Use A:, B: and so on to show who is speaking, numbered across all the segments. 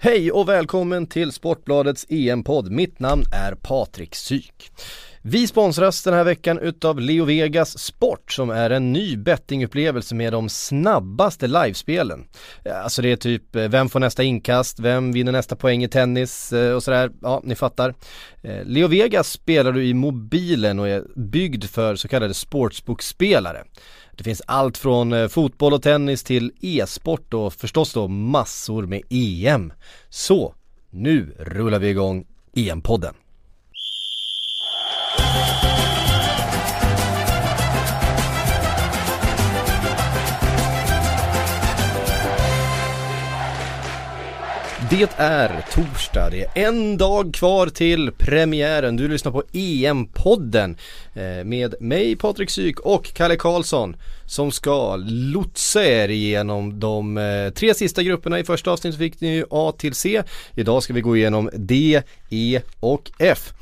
A: Hej och välkommen till Sportbladets EM-podd. Mitt namn är Patrik Syk. Vi sponsras den här veckan utav Leo Vegas Sport som är en ny bettingupplevelse med de snabbaste livespelen. Alltså det är typ eh, vem får nästa inkast, vem vinner nästa poäng i tennis eh, och sådär. Ja, ni fattar. Eh, Leo Vegas spelar du i mobilen och är byggd för så kallade sportsbookspelare. Det finns allt från eh, fotboll och tennis till e-sport och förstås då massor med EM. Så, nu rullar vi igång EM-podden. Det är torsdag, det är en dag kvar till premiären. Du lyssnar på EM-podden eh, med mig Patrik Syk och Kalle Karlsson som ska lotsa er igenom de eh, tre sista grupperna. I första avsnittet fick ni A till C. Idag ska vi gå igenom D, E och F.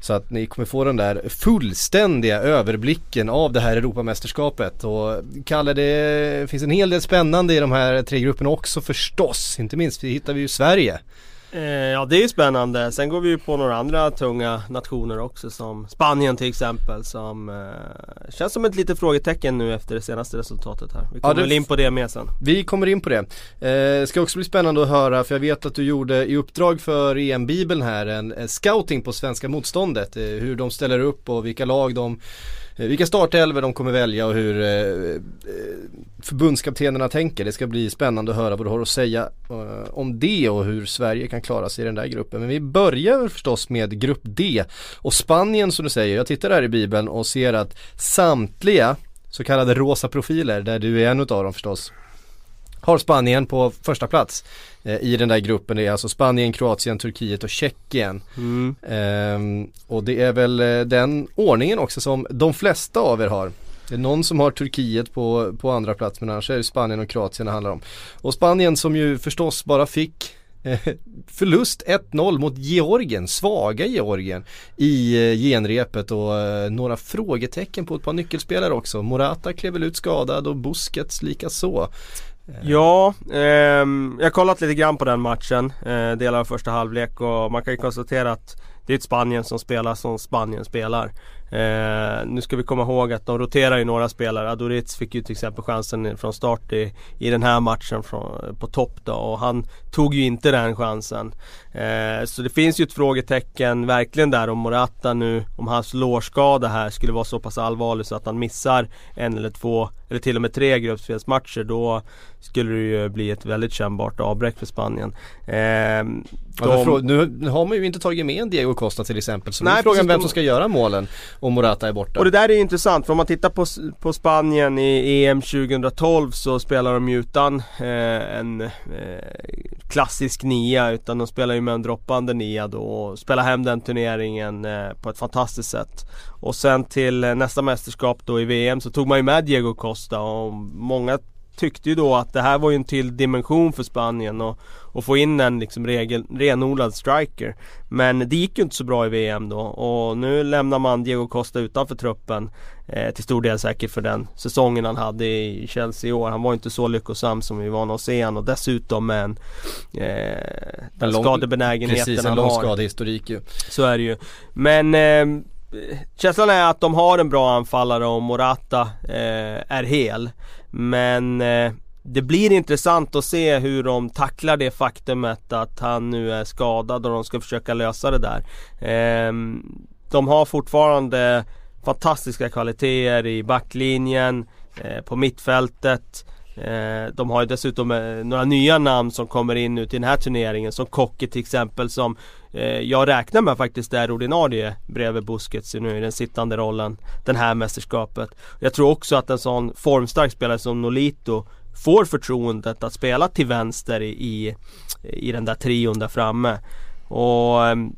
A: Så att ni kommer få den där fullständiga överblicken av det här Europamästerskapet. Och Kalle, det finns en hel del spännande i de här tre grupperna också förstås. Inte minst hittar vi ju Sverige.
B: Eh, ja det är ju spännande. Sen går vi ju på några andra tunga nationer också som Spanien till exempel som eh, känns som ett litet frågetecken nu efter det senaste resultatet här. Vi kommer ja, väl in på det med sen.
A: Vi kommer in på det. Eh, ska också bli spännande att höra för jag vet att du gjorde i uppdrag för EM-bibeln här en, scouting på svenska motståndet. Eh, hur de ställer upp och vilka lag de Eh, vilka startelver de kommer välja och hur eh, eh, förbundskaptenerna tänker. Det ska bli spännande att höra vad du har att säga eh, om det och hur Sverige kan klara sig i den där gruppen. Men vi börjar förstås med grupp D och Spanien som du säger. Jag tittar här i bibeln och ser att samtliga så kallade rosa profiler, där du är en utav dem förstås, har Spanien på första plats eh, i den där gruppen. Det är alltså Spanien, Kroatien, Turkiet och Tjeckien. Mm. Eh, och det är väl eh, den ordningen också som de flesta av er har. Det är någon som har Turkiet på, på andra plats men annars är det Spanien och Kroatien det handlar om. Och Spanien som ju förstås bara fick eh, förlust 1-0 mot Georgien, svaga Georgien i eh, genrepet och några frågetecken på ett par nyckelspelare också. Morata klev väl ut skadad och Busquets lika så. Eh.
B: Ja, eh, jag har kollat lite grann på den matchen, eh, delar av första halvlek och man kan ju konstatera att det är ett Spanien som spelar som Spanien spelar. Eh, nu ska vi komma ihåg att de roterar ju några spelare. Adoriz fick ju till exempel chansen från start i, i den här matchen från, på topp då och han tog ju inte den chansen. Eh, så det finns ju ett frågetecken verkligen där om Morata nu, om hans lårskada här skulle vara så pass allvarlig så att han missar en eller två eller till och med tre gruppspelsmatcher då skulle det ju bli ett väldigt kännbart avbräck för Spanien.
A: Eh, de... nu har man ju inte tagit med en Diego Costa till exempel så Nej, nu är frågan vem som ska göra målen och Morata är borta.
B: Och det där är intressant för om man tittar på, på Spanien i EM 2012 så spelar de ju utan eh, en eh, klassisk nia utan de spelar ju med en droppande nia då och spelar hem den turneringen eh, på ett fantastiskt sätt. Och sen till eh, nästa mästerskap då i VM så tog man ju med Diego Costa och många tyckte ju då att det här var ju en till dimension för Spanien och, och få in en liksom regel, renodlad striker. Men det gick ju inte så bra i VM då och nu lämnar man Diego Costa utanför truppen. Eh, till stor del säkert för den säsongen han hade i Chelsea i år. Han var inte så lyckosam som vi var vana att se och dessutom med en eh, den lång, skadebenägenheten
A: precis, en lång skadehistorik ju.
B: Så är det ju. Men eh, Känslan är att de har en bra anfallare och Morata eh, är hel. Men eh, det blir intressant att se hur de tacklar det faktumet att han nu är skadad och de ska försöka lösa det där. Eh, de har fortfarande fantastiska kvaliteter i backlinjen, eh, på mittfältet. Eh, de har ju dessutom eh, några nya namn som kommer in nu till den här turneringen som Kocke till exempel som eh, jag räknar med faktiskt är ordinarie bredvid Busquets nu i den sittande rollen den här mästerskapet. Jag tror också att en sån formstark spelare som Nolito får förtroendet att spela till vänster i, i, i den där trion där framme. Och ehm,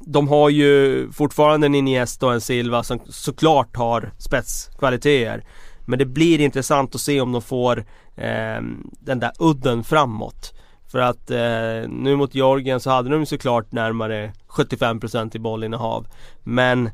B: de har ju fortfarande en Iniesta och en Silva som såklart har spetskvaliteter. Men det blir intressant att se om de får eh, den där udden framåt. För att eh, nu mot Georgien så hade de såklart närmare 75% i bollinnehav. Men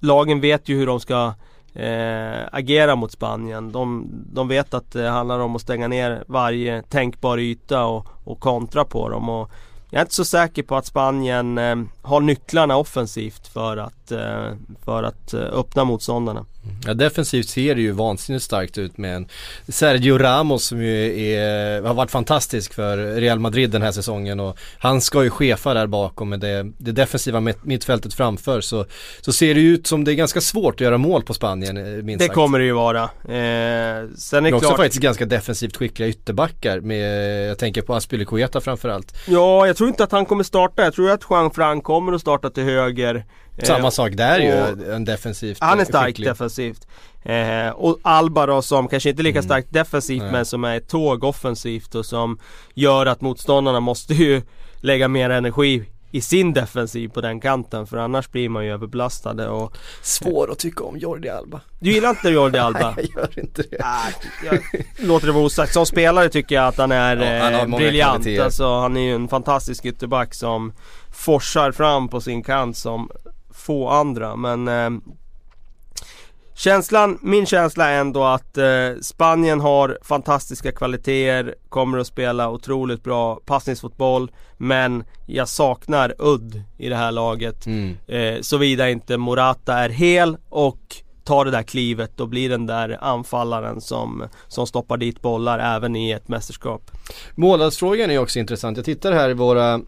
B: lagen vet ju hur de ska eh, agera mot Spanien. De, de vet att det handlar om att stänga ner varje tänkbar yta och, och kontra på dem. Och jag är inte så säker på att Spanien eh, har nycklarna offensivt för att, eh, för att eh, öppna motståndarna.
A: Ja, defensivt ser det ju vansinnigt starkt ut med en Sergio Ramos som ju är, har varit fantastisk för Real Madrid den här säsongen och han ska ju chefa där bakom med det, det defensiva mittfältet framför så, så ser det ut som det är ganska svårt att göra mål på Spanien eh, minst
B: Det
A: sagt.
B: kommer det ju vara. Eh, sen är
A: Men
B: det
A: också
B: klart...
A: faktiskt ganska defensivt skickliga ytterbackar med, jag tänker på Aspilicueta framförallt.
B: Ja, jag tror inte att han kommer starta. Jag tror att Juan Fran kommer att starta till höger.
A: Samma
B: Eh,
A: sak där ju, en defensivt
B: Han är stark
A: skicklig.
B: defensivt. Eh, och Alba då som kanske inte är lika
A: Mm.
B: starkt defensivt
A: Nej.
B: men som är ett tåg offensivt och som gör att motståndarna måste ju lägga mer energi i sin defensiv på den kanten för annars blir man ju överbelastade och
A: Svår att tycka om Jordi Alba.
B: Du gillar inte Jordi Alba?
A: Nej, jag gör inte det.
B: Ah, jag låter det vara osagt. Som spelare tycker jag att han är
A: Ja, han
B: eh, briljant.
A: kvaliteter.
B: Alltså, han är ju en fantastisk ytterback som forsar fram på sin kant som få andra. Men eh, känslan, min känsla är ändå att eh, Spanien har fantastiska kvaliteter, kommer att spela otroligt bra passningsfotboll. Men jag saknar udd i det här laget.
A: Mm.
B: Eh, Såvida inte Morata är hel och tar det där klivet och blir den där anfallaren som, som stoppar dit bollar även i ett mästerskap.
A: Målvaktsfrågan är också intressant. Jag tittar här i våra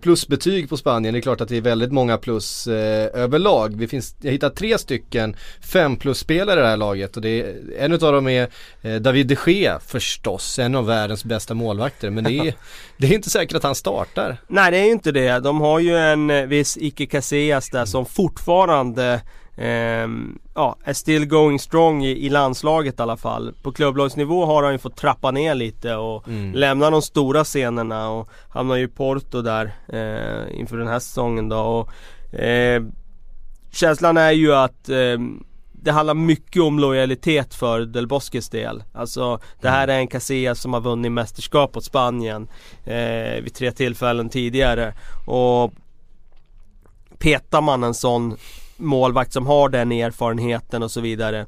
A: plusbetyg på Spanien. Det är klart att det är väldigt många plus eh, överlag. Det finns, jag hittar tre stycken fem plus-spelare i det här laget och det är, en av dem är eh, David de Gea förstås, en av världens bästa målvakter. Men det är, det är inte säkert att han startar.
B: Nej det är ju inte det. De har ju en eh, viss Ike Casillas där som fortfarande ehm, ja, är still going strong i, i landslaget i alla fall. På klubblagsnivå har han ju fått trappa ner lite och
A: Mm.
B: lämna de stora scenerna och hamnar ju i Porto där eh, inför den här säsongen då. Och, eh, känslan är ju att eh, det handlar mycket om lojalitet för Del Bosques del. Alltså det här är en Casillas som har vunnit mästerskap åt Spanien eh, vid tre tillfällen tidigare. Och petar man en sån målvakt som har den erfarenheten och så vidare.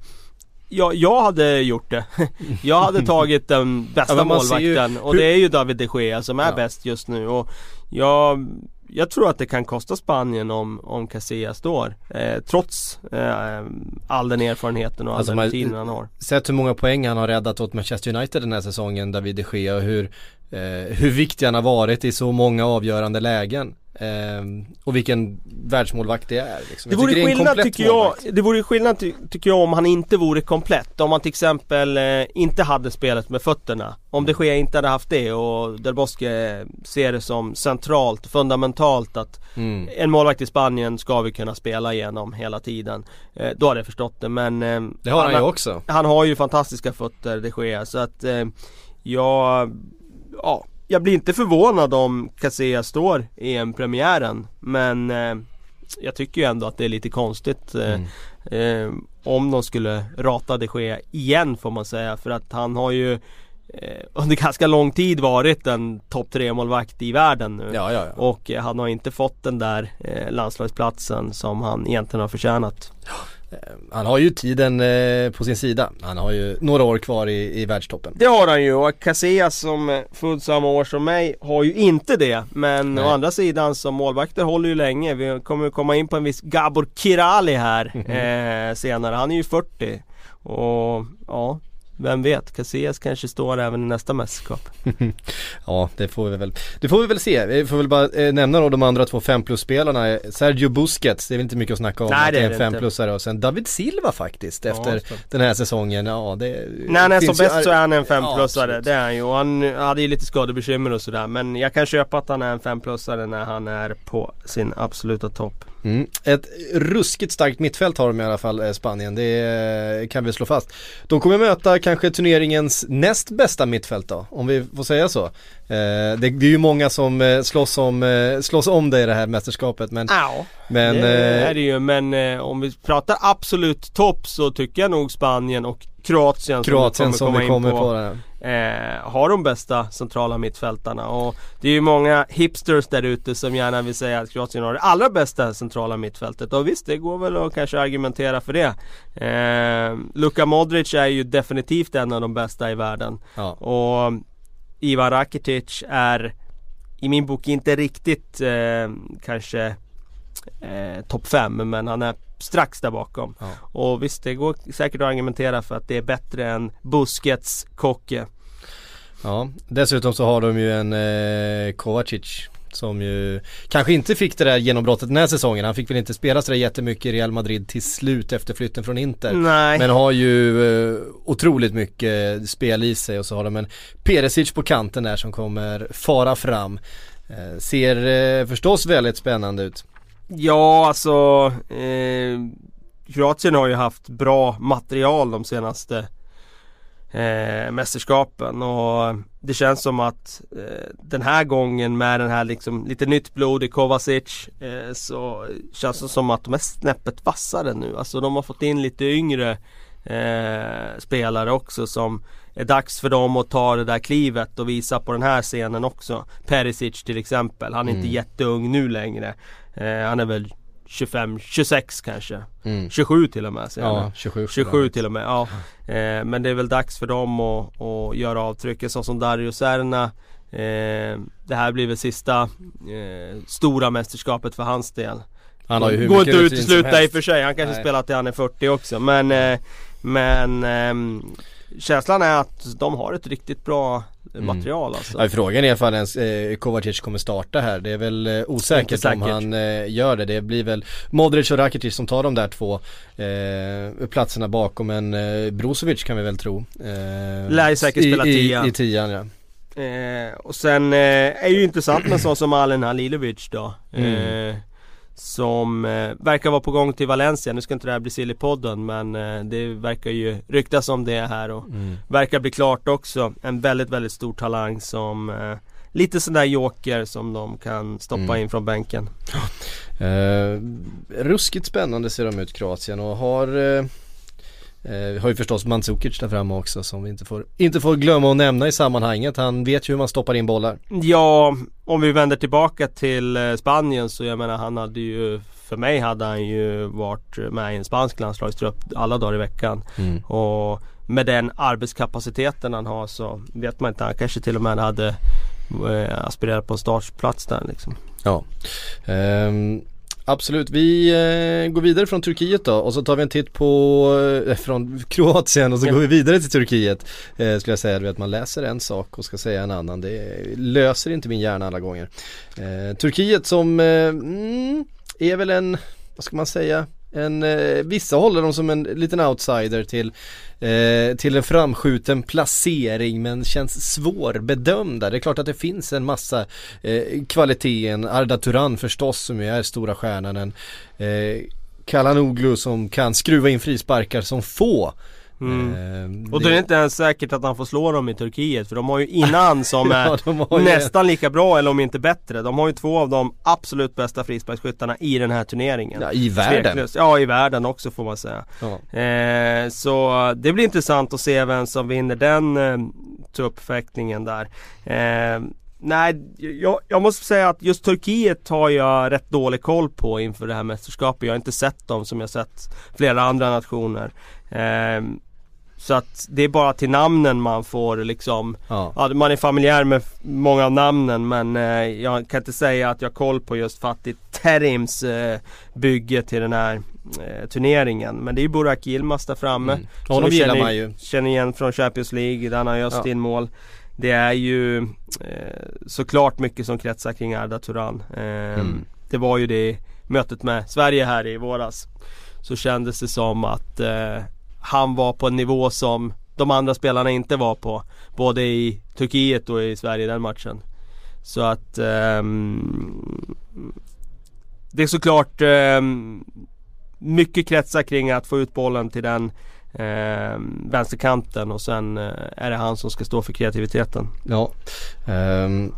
B: Ja, jag hade gjort det. Jag hade tagit den bästa
A: Ja, ser ju
B: målvakten och det är ju David de Gea som är
A: Ja.
B: bäst just nu. Och jag, jag tror att det kan kosta Spanien om, om Casillas står. Eh, trots eh, all den erfarenheten och all
A: Alltså,
B: den rutinen han har.
A: Sett hur många poäng han har räddat åt Manchester United den här säsongen, David de Gea och hur, eh, hur viktig han har varit i så många avgörande lägen. Eh, och vilken världsmålvakt det är. Liksom.
B: Det vore
A: tycker
B: skillnad
A: komplett
B: tycker jag, det vore skillnad ty, tycker jag om han inte vore komplett. Om han till exempel eh, inte hade spelet med fötterna. Om de Gea inte hade haft det och Del Bosque ser det som centralt, fundamentalt att
A: Mm.
B: en målvakt i Spanien ska vi kunna spela igenom hela tiden. Eh, då hade jag förstått det men eh,
A: Det har han ju också.
B: han har ju fantastiska fötter, de Gea, så att eh, jag, ja, jag blir inte förvånad om Casillas står i en premiären Men eh, jag tycker ju ändå att det är lite konstigt eh,
A: Mm.
B: eh, om de skulle rata de Gea igen får man säga för att han har ju eh, under ganska lång tid varit en topp 3 målvakt i världen nu.
A: Ja, ja, ja.
B: Och eh, han har inte fått den där eh, landslagsplatsen som han egentligen har förtjänat.
A: Han har ju tiden eh, på sin sida. Han har ju några år kvar i, i världstoppen.
B: Det har han ju och Casillas som är född samma år som mig har ju inte det. Men
A: Nej.
B: å andra sidan som målvakter håller ju länge. Vi kommer komma in på en viss Gabor Kirali här
A: Mhm.
B: eh, senare. Han är ju 40. Och ja, vem vet? Casillas kanske står även i nästa mästerskap.
A: Ja, det får vi väl, det får vi väl se. Vi får väl bara eh, nämna då de andra två 5 plus-spelarna. Sergio Busquets, det är väl inte mycket att snacka om
B: Nej, det är
A: en
B: det
A: 5-plussare. Och sen David Silva faktiskt efter
B: det.
A: den här säsongen. Ja, det
B: När han är som
A: ju-
B: bäst så är han en
A: Ja,
B: 5-plussare.
A: absolut.
B: det är han ju. Och han hade ju lite skadebekymmer och sådär. Men jag kan köpa att han är en 5-plussare när han är på sin absoluta topp.
A: Mm. Ett ruskigt starkt mittfält har de i alla fall, eh, Spanien. Det eh, kan vi slå fast. De kommer möta kanske turneringens näst bästa mittfält då, om vi får säga så. Eh, det, är ju många som slåss, om, slåss om det i det här mästerskapet men,
B: Ja,
A: men
B: det är det ju. Men om vi pratar absolut topp så tycker jag nog Spanien och Kroatien,
A: Kroatien som,
B: som
A: vi kommer på.
B: på eh, har de bästa centrala mittfältarna. Och det är ju många hipsters där ute som gärna vill säga att Kroatien har det allra bästa centrala mittfältet. Och visst, det går väl att kanske argumentera för det. Eh, Luka Modric är ju definitivt en av de bästa i världen.
A: Ja.
B: Och Ivan Rakitic är i min bok inte riktigt eh, kanske eh, topp 5 men han är strax där bakom.
A: Ja.
B: Och visst det går säkert att argumentera för att det är bättre än Busquets, Kocke.
A: Ja, dessutom så har de ju en eh, Kovacic som ju kanske inte fick det där genombrottet den här säsongen. Han fick väl inte spela sådär jättemycket i Real Madrid till slut efter flytten från Inter.
B: Nej.
A: Men har ju eh, otroligt mycket spel i sig och så har de en Peresic på kanten där som kommer fara fram. Eh, ser eh, förstås väldigt spännande ut.
B: Ja alltså eh, Kroatien har ju haft bra material de senaste eh, mästerskapen och det känns som att eh, den här gången med den här liksom lite nytt blod i Kovacic eh, så känns det som att de är snäppet vassare nu. Alltså de har fått in lite yngre eh, spelare också som är dags för dem att ta det där klivet och visa på den här scenen också. Perisic till exempel, han är
A: Mm.
B: inte jätteung nu längre. Eh, han är väl 25, 26 kanske.
A: Mm.
B: 27 till och med jag
A: Ja,
B: nu.
A: 27.
B: 27 till och med, ja. Eh, men det är väl dags för dem att, att göra avtryck. Så som Dario Serna. Eh, det här blir väl sista eh, stora mästerskapet för hans del.
A: Han har ju hur
B: Går inte att utesluta i och för sig. Han kanske
A: Nej.
B: spelar till han är 40 också. Men, eh, men ehm, känslan är att de har ett riktigt bra
A: Mm.
B: material alltså.
A: Ja, frågan är ifall ens eh, Kovacic kommer starta här. Det är väl eh, osäkert om han eh, gör det. Det blir väl Modric och Rakitic som tar de där två eh, platserna bakom. Men eh, Brozovic kan vi väl tro. Eh,
B: Lär ju säkert
A: i-
B: spela
A: i,
B: tia.
A: I, tian ja.
B: Eh, och sen eh, är ju intressant med sån som Alen Halilovic då.
A: Mm.
B: Som eh, verkar vara på gång till Valencia. Nu ska inte det här bli Sillypodden men eh, det verkar ju ryktas om det här och
A: Mm.
B: verkar bli klart också. En väldigt, väldigt stor talang som eh, Lite sån där joker som de kan stoppa
A: Mm.
B: in från bänken.
A: Eh, ruskigt spännande ser de ut Kroatien och har eh, eh, har ju förstås Mandzukic där framme också som vi inte får, inte får glömma att nämna i sammanhanget. Han vet ju hur man stoppar in bollar.
B: Ja, om vi vänder tillbaka till eh, Spanien så jag menar han hade ju För mig hade han ju varit med i en spansk landslagstrupp alla dagar i veckan. Och med den arbetskapaciteten han har så vet man inte, han kanske till och med hade eh, aspirerat på en startplats där liksom.
A: Ja. Ehm, absolut, vi eh, går vidare från Turkiet då och så tar vi en titt på, eh, från Kroatien och så går vi vidare till Turkiet. Eh, skulle jag säga, du vet man läser en sak och ska säga en annan. Det löser inte min hjärna alla gånger. Eh, Turkiet som eh, mm, är väl en, vad ska man säga, en, eh, vissa håller dem som en liten outsider till, eh, till en framskjuten placering men känns svårbedömda. Det är klart att det finns en massa eh, kvaliteten, Arda Turan förstås som ju är stora stjärnan, en eh, Kalanoglu som kan skruva in frisparkar som få.
B: Mm.
A: Eh,
B: Och är det inte ens säkert att han får slå dem i Turkiet för de har ju innan som är
A: Ja,
B: nästan lika bra eller om inte bättre. De har ju två av de absolut bästa frisparksskyttarna i den här turneringen.
A: Ja, i världen.
B: Tveklöst. Ja, i världen också får man säga.
A: Ja.
B: Eh, så det blir intressant att se vem som vinner den eh, truppfäktningen där. Eh, nej, jag, jag måste säga att just Turkiet har jag rätt dålig koll på inför det här mästerskapet. Jag har inte sett dem som jag sett flera andra nationer. Eh, så att det är bara till namnen man får liksom
A: Ja.
B: Ja, man är familjär med många av namnen men eh, jag kan inte säga att jag har koll på just Fatih Terims eh, bygge till den här eh, turneringen. Men det är ju Burak Yilmaz där framme.
A: Mm.
B: som
A: Honom gillar
B: känner,
A: man ju.
B: Känner igen från Champions League där han har just
A: Ja.
B: in mål. Det är ju eh, såklart mycket som kretsar kring Arda Turan. Eh,
A: Mm.
B: Det var ju det mötet med Sverige här i våras. Så kändes det som att eh, han var på en nivå som de andra spelarna inte var på. Både i Turkiet och i Sverige den matchen. Så att ehm, Det är såklart ehm, mycket kretsar kring att få ut bollen till den ehm, vänsterkanten och sen eh, är det han som ska stå för kreativiteten.
A: Ja. Ehm,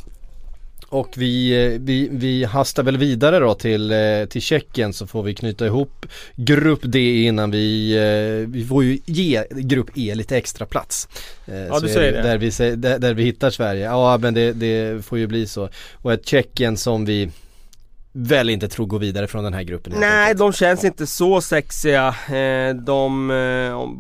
A: Och vi, eh, vi, vi hastar väl vidare då till, eh, till Tjeckien så får vi knyta ihop Grupp D innan vi, eh, vi får ju ge Grupp E lite extra plats.
B: Ja du säger det.
A: Där vi, där, där vi hittar Sverige. Ja men det, det får ju bli så. Och ett Tjeckien som vi väl inte tror går vidare från den här gruppen
B: Nej, de känns inte så sexiga. De,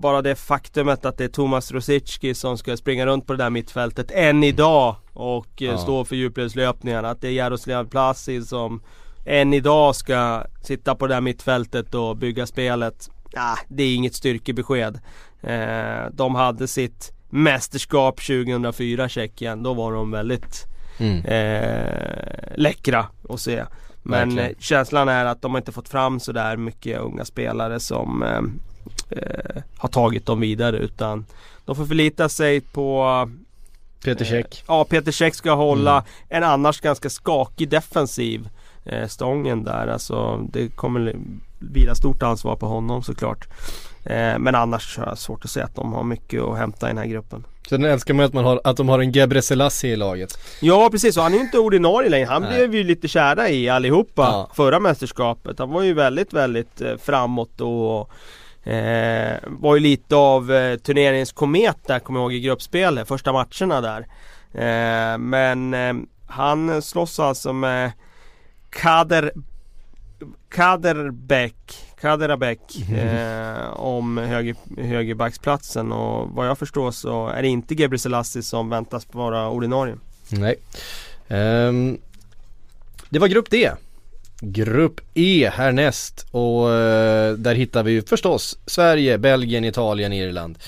B: bara det faktumet att det är Tomas Rosicki som ska springa runt på det där mittfältet än idag och eh, ja. stå för djupledslöpningarna. Att det är Jaroslav Plasi som än idag ska sitta på det där mittfältet och bygga spelet. Ah, det är inget styrkebesked. Eh, de hade sitt mästerskap 2004 Tjeckien. Då var de väldigt mm. eh, läckra att se. Men Verkligen. Eh, känslan är att de inte fått fram sådär mycket unga spelare som eh, eh, har tagit dem vidare utan de får förlita sig på
A: Peter Käck.
B: Ja, Peter Käck ska hålla mm. en annars ganska skakig defensiv eh, stången där. Alltså det kommer vila stort ansvar på honom såklart. Eh, men annars har jag svårt att säga att de har mycket att hämta i den här gruppen.
A: Sen älskar man att, man har, att de har en Gebre Selassie i laget.
B: Ja precis, och han är ju inte ordinarie längre. Han Nej. blev ju lite kära i allihopa ja. förra mästerskapet. Han var ju väldigt, väldigt eh, framåt och Eh, var ju lite av eh, turneringens komet där, kommer jag ihåg i gruppspelet, första matcherna där. Eh, men eh, han slåss alltså med Kader Kaderbäck Kaderabäck eh, om höger, högerbacksplatsen och vad jag förstår så är det inte Gebre Selassie som väntas vara ordinarie.
A: Nej. Um, det var grupp D. Grupp E härnäst och eh, där hittar vi förstås Sverige, Belgien, Italien, Irland.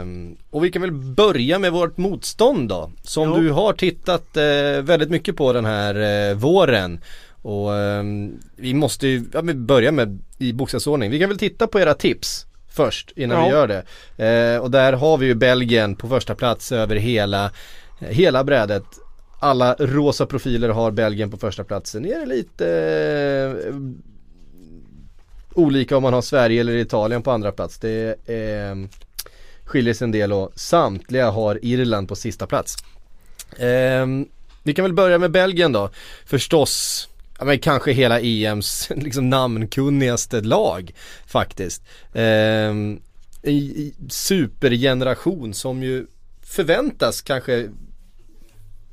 A: Um, och vi kan väl börja med vårt motstånd då. Som jo. du har tittat uh, väldigt mycket på den här uh, våren. Och um, vi måste ju ja, börja med i bokstavsordning. Vi kan väl titta på era tips först innan ja. vi gör det. Uh, och där har vi ju Belgien på första plats över hela, hela brädet alla rosa profiler har Belgien på första platsen. Är det lite eh, olika om man har Sverige eller Italien på andra plats. Det eh, skiljer sig en del och samtliga har Irland på sista plats. Eh, vi kan väl börja med Belgien då. Förstås, ja, men kanske hela EMs liksom namnkunnigaste lag faktiskt. Eh, supergeneration som ju förväntas kanske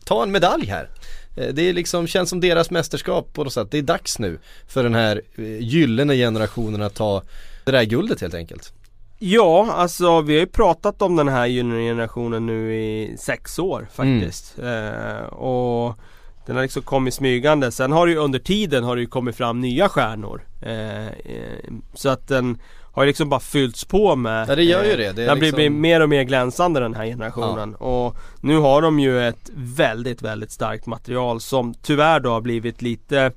A: ta en medalj här. Eh, det är liksom, känns som deras mästerskap på något sätt. Det är dags nu för den här eh, gyllene generationen att ta det där guldet helt enkelt.
B: Ja, alltså vi har ju pratat om den här gyllene generationen nu i sex år faktiskt. Mm. Eh, och den har liksom kommit smygande. Sen har det ju under tiden har det ju kommit fram nya stjärnor. Eh, eh, så att den har liksom bara fyllts på med
A: Ja det gör ju det, det
B: Den liksom... blir mer och mer glänsande den här generationen ja. Och nu har de ju ett väldigt väldigt starkt material som tyvärr då har blivit lite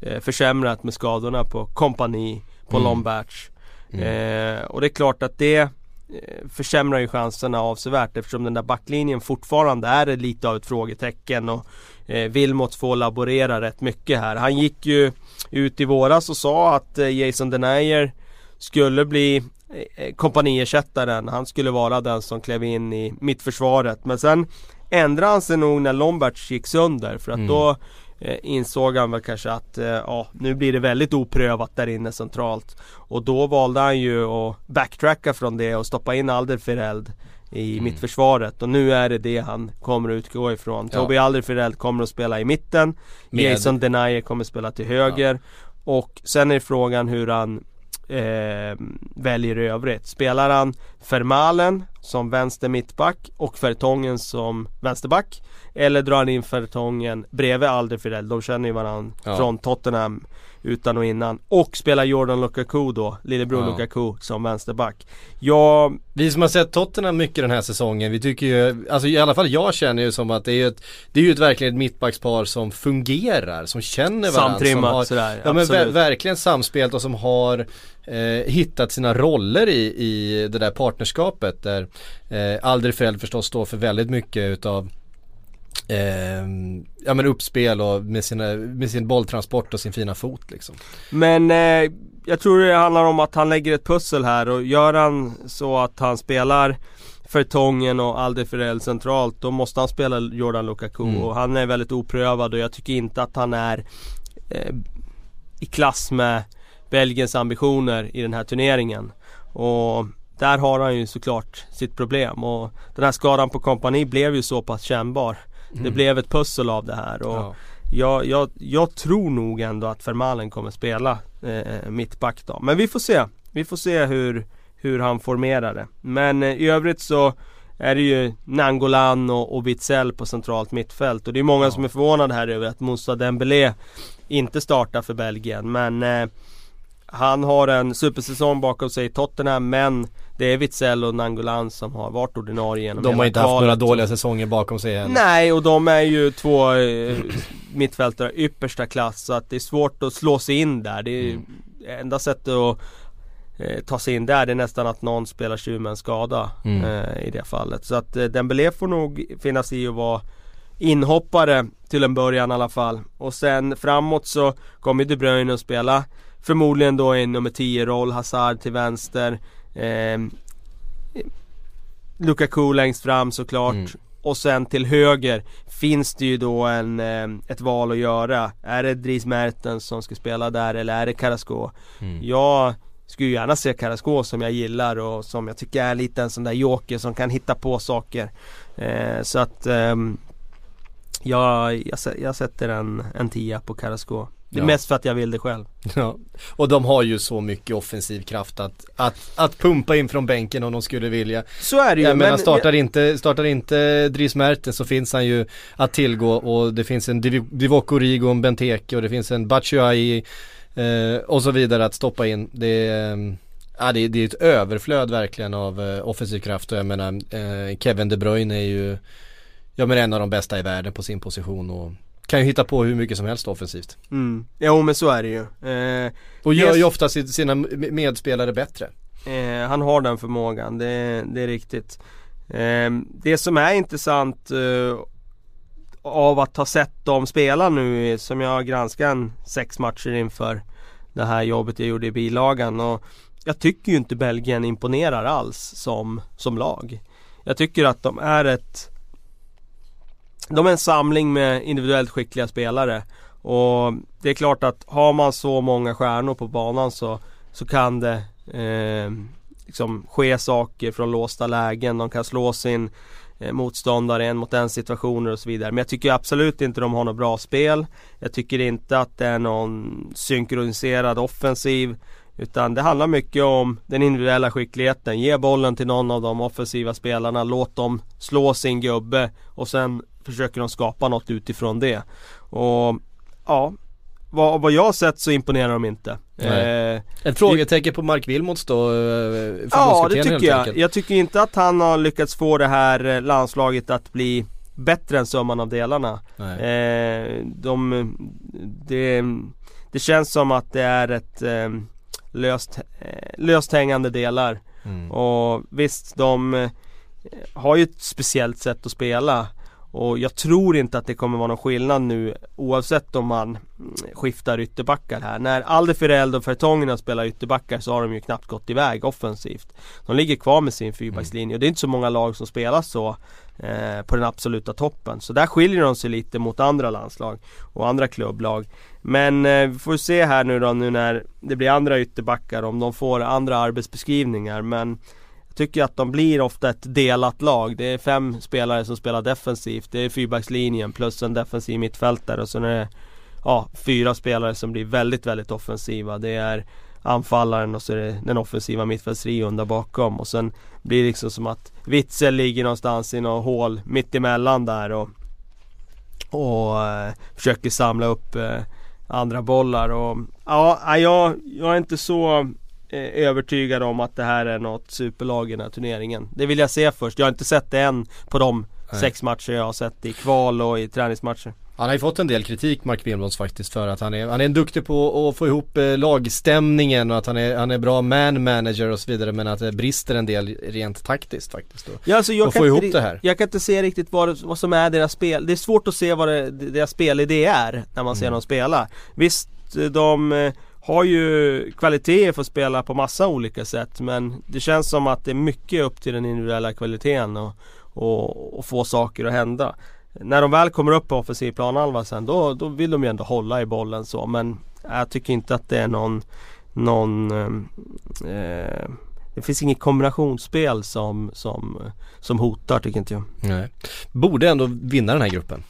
B: eh, försämrat med skadorna på kompani, på mm. Lomberts mm. eh, Och det är klart att det eh, försämrar ju chanserna avsevärt eftersom den där backlinjen fortfarande är lite av ett frågetecken och eh, Wilmots får laborera rätt mycket här. Han gick ju ut i våras och sa att eh, Jason Denayer skulle bli eh, kompaniersättaren. Han skulle vara den som klev in i mittförsvaret. Men sen ändrade han sig nog när Lombards gick sönder. För att mm. då eh, insåg han väl kanske att eh, ja, nu blir det väldigt oprövat där inne centralt. Och då valde han ju att backtracka från det och stoppa in Alderfereld i mm. mittförsvaret och nu är det det han kommer att utgå ifrån. Ja. Tobi Alderfereld kommer att spela i mitten. Med... Jason Denayer kommer att spela till höger. Ja. Och sen är frågan hur han eh, väljer i övrigt. Spelar han Fermalen som vänster mittback och Fertongen som vänsterback? Eller drar han in Fertongen bredvid Alderfirell? De känner ju varandra ja. från Tottenham utan och innan. Och spelar Jordan Lukaku då, lillebror ja. Lukaku som vänsterback. Jag...
A: Vi som har sett Tottenham mycket den här säsongen, vi tycker ju, alltså i alla fall jag känner ju som att det är ju ett, det är ju ett verkligen ett mittbackspar som fungerar, som känner varandra.
B: Samtrimmat har, sådär,
A: Ja men ver verkligen samspelt och som har eh, hittat sina roller i, i det där partnerskapet där eh, Alderfeld förstås står för väldigt mycket utav eh, ja men uppspel och med, sina, med sin bolltransport och sin fina fot liksom.
B: Men eh, jag tror det handlar om att han lägger ett pussel här och gör han så att han spelar Fertongen och Alderferel centralt Då måste han spela Jordan Lukaku mm. och han är väldigt oprövad och jag tycker inte att han är eh, I klass med Belgiens ambitioner i den här turneringen Och där har han ju såklart sitt problem och den här skadan på kompani blev ju så pass kännbar. Mm. Det blev ett pussel av det här och ja. jag, jag, jag, tror nog ändå att Fermalen kommer spela eh, mittback då. Men vi får se. Vi får se hur, hur han formerar det. Men eh, i övrigt så är det ju Nangolan och, och Witzel på centralt mittfält och det är många ja. som är förvånade här över att Moussa Dembélé inte startar för Belgien men eh, han har en supersäsong bakom sig i Tottenham men det är Witzel och Nangolan som har varit ordinarie genom
A: De har inte haft några dåliga säsonger bakom sig än.
B: Nej och de är ju två eh, mittfältare yppersta klass så att det är svårt att slå sig in där. Det är mm. enda sättet att eh, ta sig in där det är nästan att någon spelar tjuv med en skada mm. eh, i det fallet. Så att eh, Dembélé får nog finnas i att vara inhoppare till en början i alla fall. Och sen framåt så kommer De Bruyne att spela Förmodligen då i nummer 10 roll, Hazard till vänster eh, Lukaku längst fram såklart mm. Och sen till höger finns det ju då en, eh, ett val att göra. Är det Dries Mertens som ska spela där eller är det Carrasco? Mm. Jag skulle gärna se Carrasco som jag gillar och som jag tycker är lite en sån där joker som kan hitta på saker. Eh, så att eh, jag, jag, jag sätter en, en tia på Carrasco. Det är ja. mest för att jag vill det själv.
A: Ja. Och de har ju så mycket offensiv kraft att, att, att pumpa in från bänken om de skulle vilja.
B: Så är det ju.
A: Jag menar startar inte, startar inte Dries Mertens så finns han ju att tillgå och det finns en Divock Origo, en Benteke och det finns en Batshuayi eh, och så vidare att stoppa in. Det är, eh, ja, det, är, det är ett överflöd verkligen av eh, offensiv kraft och jag menar eh, Kevin De Bruyne är ju Ja men en av de bästa i världen på sin position och kan ju hitta på hur mycket som helst offensivt.
B: Mm. Jo men så är det ju.
A: Eh, och gör ju ofta sina medspelare bättre.
B: Eh, han har den förmågan, det, det är riktigt. Eh, det som är intressant eh, av att ha sett dem spela nu som jag granskade en sex matcher inför det här jobbet jag gjorde i bilagan och jag tycker ju inte Belgien imponerar alls som, som lag. Jag tycker att de är ett de är en samling med individuellt skickliga spelare. Och det är klart att har man så många stjärnor på banan så, så kan det eh, liksom ske saker från låsta lägen. De kan slå sin eh, motståndare en mot en situationer och så vidare. Men jag tycker absolut inte de har något bra spel. Jag tycker inte att det är någon synkroniserad offensiv. Utan det handlar mycket om den individuella skickligheten. Ge bollen till någon av de offensiva spelarna. Låt dem slå sin gubbe. Och sen försöker de skapa något utifrån det. Och ja, vad, vad jag har sett så imponerar de inte.
A: Eh, Ett frågetecken på Mark Wilmots då?
B: Eh, ja det tycker jag. Enkelt. Jag tycker inte att han har lyckats få det här eh, landslaget att bli bättre än summan av delarna. Eh, de, det, det känns som att det är ett eh, löst, eh, löst hängande delar. Mm. Och visst, de har ju ett speciellt sätt att spela. Och jag tror inte att det kommer vara någon skillnad nu oavsett om man skiftar ytterbackar här. När Alderfereld och Fertongen spelar ytterbackar så har de ju knappt gått iväg offensivt. De ligger kvar med sin fyrbackslinje och det är inte så många lag som spelar så eh, på den absoluta toppen. Så där skiljer de sig lite mot andra landslag och andra klubblag. Men eh, vi får se här nu då nu när det blir andra ytterbackar om de får andra arbetsbeskrivningar. Men tycker att de blir ofta ett delat lag. Det är fem spelare som spelar defensivt. Det är fyrbackslinjen plus en defensiv mittfältare och sen är det ja, fyra spelare som blir väldigt, väldigt offensiva. Det är anfallaren och så är det den offensiva mittfältsrion där bakom och sen blir det liksom som att Witzel ligger någonstans i något hål mitt emellan där och och eh, försöker samla upp eh, andra bollar och ja, jag, jag är inte så övertygad om att det här är något superlag i den här turneringen. Det vill jag se först. Jag har inte sett det än på de Nej. sex matcher jag har sett i kval och i träningsmatcher.
A: Han har ju fått en del kritik Mark Wilmots faktiskt för att han är, han är duktig på att få ihop eh, lagstämningen och att han är, han är bra man manager och så vidare men att det brister en del rent taktiskt faktiskt då.
B: Ja, alltså jag få ihop det. Jag kan inte se riktigt vad, vad som är deras spel. Det är svårt att se vad det, deras spelidé är när man ser mm. dem spela. Visst, de eh, har ju kvaliteter för att spela på massa olika sätt men det känns som att det är mycket upp till den individuella kvaliteten och, och, och få saker att hända. När de väl kommer upp på offensiv planhalva sen då, då vill de ju ändå hålla i bollen så men jag tycker inte att det är någon, någon ehm, eh, det finns inget kombinationsspel som, som, som hotar tycker inte jag.
A: Nej. Borde ändå vinna den här gruppen.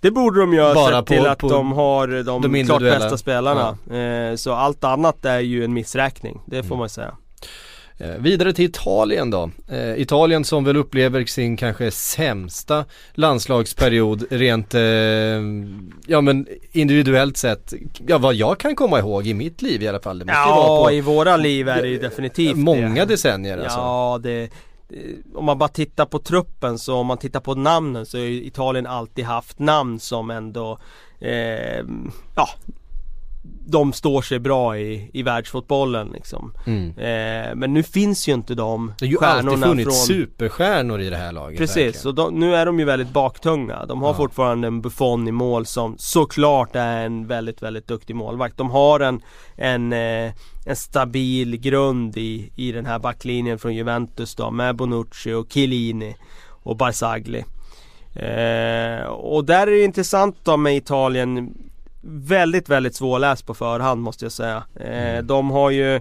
B: Det borde de göra Bara sett till att de har de, de klart bästa spelarna. Ja. Eh, så allt annat är ju en missräkning, det får mm. man säga.
A: Eh, vidare till Italien då. Eh, Italien som väl upplever sin kanske sämsta landslagsperiod rent, eh, ja men individuellt sett. Ja vad jag kan komma ihåg i mitt liv i alla fall.
B: Det måste ja vara på, i våra liv är det ju definitivt
A: Många det. decennier alltså.
B: Ja det Eh, om man bara tittar på truppen så om man tittar på namnen så har Italien alltid haft namn som ändå eh, Ja de står sig bra i, i världsfotbollen liksom. Mm. Eh, men nu finns ju inte de
A: Det har ju alltid funnits från... superstjärnor i det här laget
B: Precis, och de, nu är de ju väldigt baktunga. De har ja. fortfarande en Buffon i mål som såklart är en väldigt, väldigt duktig målvakt. De har en, en, eh, en stabil grund i, i den här backlinjen från Juventus då med Bonucci och Chiellini och Barzagli. Eh, och där är det intressant då med Italien väldigt, väldigt svårläst på förhand måste jag säga. Eh, mm. De har ju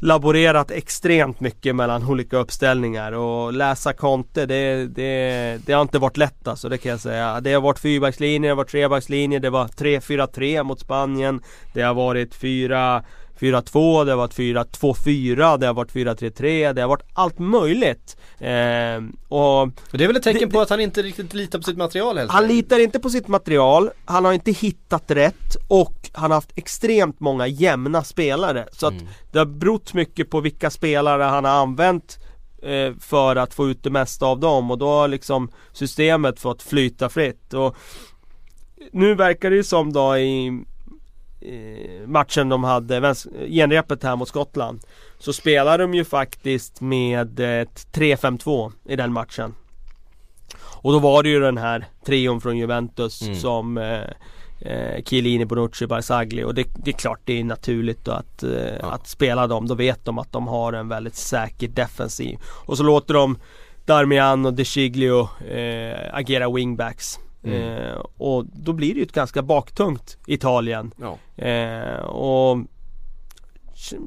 B: laborerat extremt mycket mellan olika uppställningar och läsa Conte det, det, det har inte varit lätt alltså, det kan jag säga. Det har varit fyrbackslinje, det har varit trebackslinje, det var 3-4-3 mot Spanien. Det har varit 4 4-2, det har varit 4-2-4, det har varit 4-3-3, det har varit allt möjligt. Eh,
A: och det är väl ett tecken det, på att han inte riktigt litar på sitt material helt
B: Han litar inte på sitt material, han har inte hittat rätt och han har haft extremt många jämna spelare. Så att mm. det har berott mycket på vilka spelare han har använt eh, för att få ut det mesta av dem och då har liksom systemet fått flyta fritt. Och nu verkar det ju som då i matchen de hade, genrepet här mot Skottland Så spelade de ju faktiskt med ett 3-5-2 i den matchen Och då var det ju den här trion från Juventus mm. som eh, eh, Chiellini, Bonucci, Barzagli och det, det, är klart det är naturligt att, eh, ja. att spela dem. Då vet de att de har en väldigt säker defensiv. Och så låter de Darmian och De Chiglio eh, agera wingbacks. Mm. Eh, och då blir det ju ett ganska baktungt Italien. Ja. Eh, och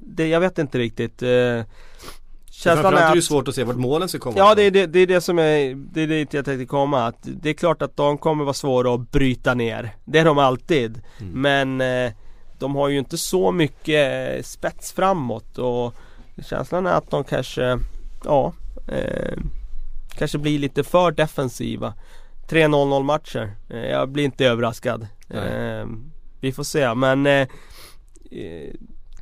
B: det, jag vet inte riktigt. Eh,
A: Känslan är, är det ju svårt att se vart målen ska komma
B: Ja det är det, det är det som är, det är det jag tänkte komma att Det är klart att de kommer vara svåra att bryta ner Det är de alltid mm. Men eh, De har ju inte så mycket spets framåt och Känslan är att de kanske Ja eh, Kanske blir lite för defensiva 3-0-0 matcher. Eh, jag blir inte överraskad. Eh, vi får se men eh, eh,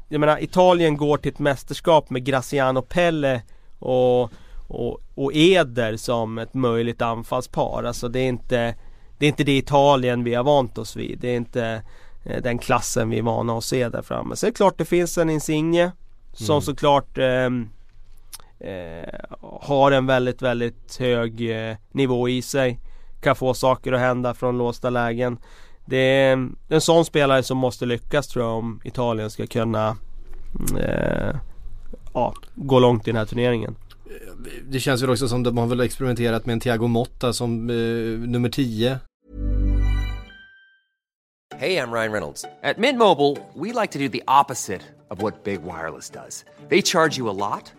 B: Jag menar Italien går till ett mästerskap med Graciano Pelle och, och, och Eder som ett möjligt anfallspar. Alltså det är inte Det är inte det Italien vi har vant oss vid. Det är inte den klassen vi är vana att se där framme. Så det är klart det finns en Insigne Som mm. såklart eh, eh, Har en väldigt väldigt hög eh, nivå i sig kan få saker att hända från låsta lägen. Det är en sån spelare som måste lyckas tror jag om Italien ska kunna eh, ja, gå långt i den här turneringen.
A: Det känns väl också som de har väl experimenterat med en Thiago Motta som eh, nummer 10. Hej, jag Ryan Reynolds. På Mint Mobile, we like to do the opposite of what Big Wireless. They charge you a lot.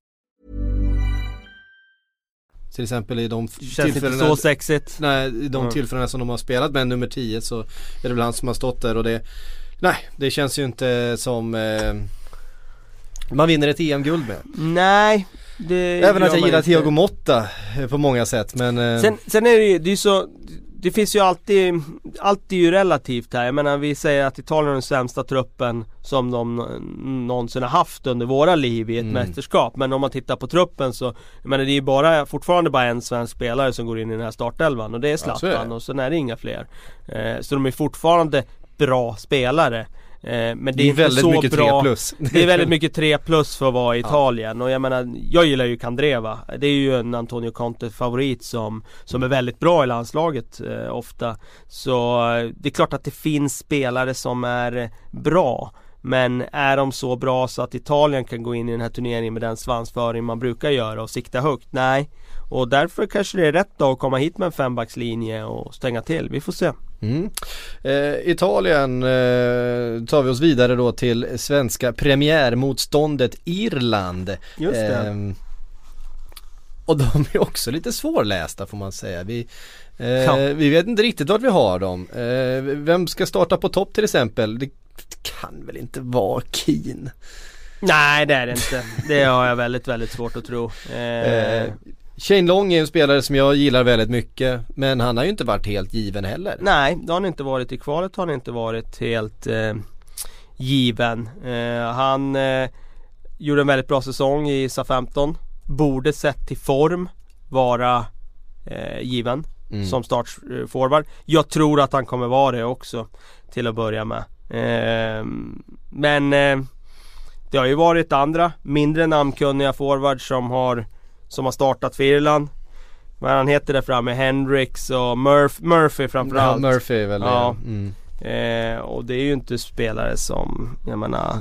A: Till exempel i de
B: Känns inte så sexigt.
A: Nej, i de mm. tillfällena som de har spelat med nummer 10 så är det väl han som har stått där och det Nej, det känns ju inte som eh, Man vinner ett EM-guld med.
B: Nej
A: det Även att jag gillar Thiago Motta på många sätt men
B: eh, sen, sen är det ju, det är så det finns ju alltid, allt är ju relativt här. Jag menar vi säger att Italien är den sämsta truppen som de någonsin har haft under våra liv i ett mm. mästerskap. Men om man tittar på truppen så, jag menar det är ju bara, fortfarande bara en svensk spelare som går in i den här startelvan och det är Zlatan ja, och sen är det inga fler. Eh, så de är fortfarande bra spelare. Eh, men det är, det är inte väldigt så mycket bra. 3 plus. Det är väldigt mycket 3 plus för att vara i Italien ja. och jag menar Jag gillar ju Candreva Det är ju en Antonio Conte favorit som Som är väldigt bra i landslaget eh, ofta Så eh, det är klart att det finns spelare som är bra men är de så bra så att Italien kan gå in i den här turneringen med den svansföring man brukar göra och sikta högt? Nej. Och därför kanske det är rätt då att komma hit med en fembackslinje och stänga till. Vi får se.
A: Mm. Eh, Italien eh, tar vi oss vidare då till svenska premiärmotståndet Irland.
B: Just det. Eh,
A: och de är också lite svårlästa får man säga. Vi, eh, ja. vi vet inte riktigt vart vi har dem. Eh, vem ska starta på topp till exempel? Det kan väl inte vara Keen?
B: Nej det är det inte. Det har jag väldigt, väldigt svårt att tro. Eh,
A: Shane Long är en spelare som jag gillar väldigt mycket men han har ju inte varit helt given heller.
B: Nej, det har han inte varit. I kvalet har han inte varit helt eh, given. Eh, han eh, gjorde en väldigt bra säsong i SA-15. Borde sett till form vara eh, given mm. som startforward. Jag tror att han kommer vara det också till att börja med. Eh, men eh, det har ju varit andra mindre namnkunniga forwards som har som har startat för Irland. Vad han heter där framme, Hendrix och Murph, Murphy framförallt.
A: Ja, Murphy är väl
B: ja. Mm. Eh, och det är ju inte spelare som, jag menar,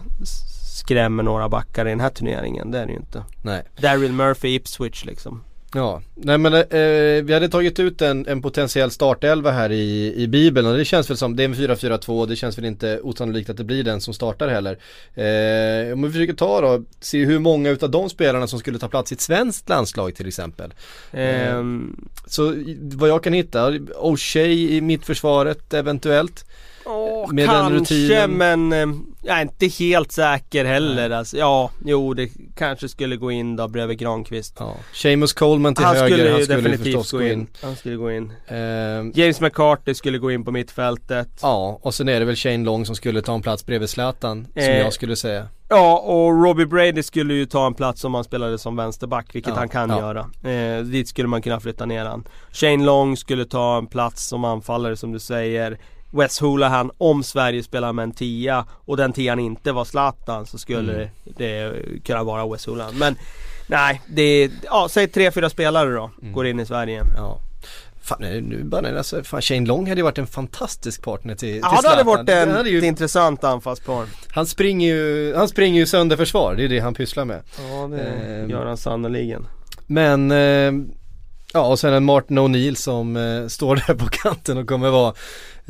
B: skrämmer några backar i den här turneringen. Det är det ju inte.
A: Nej.
B: Daryl Murphy, Ipswich liksom.
A: Ja, nej men eh, vi hade tagit ut en, en potentiell startelva här i, i Bibeln och det känns väl som, det är en 4-4-2 det känns väl inte osannolikt att det blir den som startar heller. Eh, om vi försöker ta då, se hur många utav de spelarna som skulle ta plats i ett svenskt landslag till exempel. Eh, så vad jag kan hitta, O'Shea i mittförsvaret eventuellt.
B: Oh, med kanske men eh, jag är inte helt säker heller alltså. Ja, jo det kanske skulle gå in då bredvid Granqvist
A: ja. Seamus Coleman till han höger, skulle han skulle
B: definitivt gå in. in. Han skulle gå in uh, James McCarthy skulle gå in på mittfältet
A: Ja, och sen är det väl Shane Long som skulle ta en plats bredvid Zlatan Som uh, jag skulle säga
B: Ja, och Robbie Brady skulle ju ta en plats om han spelade som vänsterback, vilket ja, han kan ja. göra. Eh, dit skulle man kunna flytta ner han. Shane Long skulle ta en plats som anfallare som du säger. Wes Hulahan om Sverige spelar med en tia och den tian inte var Zlatan så skulle mm. det kunna vara Wes Hulahan. Men nej, det är, ja säg tre, fyra spelare då, mm. går in i Sverige.
A: Ja. Fan, nu bara, alltså, fan, Shane Long hade ju varit en fantastisk partner till, till
B: Ja
A: det
B: hade varit en, hade ju, ett intressant anfallspar
A: Han springer ju, han springer ju sönder försvar, det är det han pysslar med
B: Ja det eh, gör han sannerligen
A: Men eh, Ja och sen en Martin O'Neill som eh, står där på kanten och kommer vara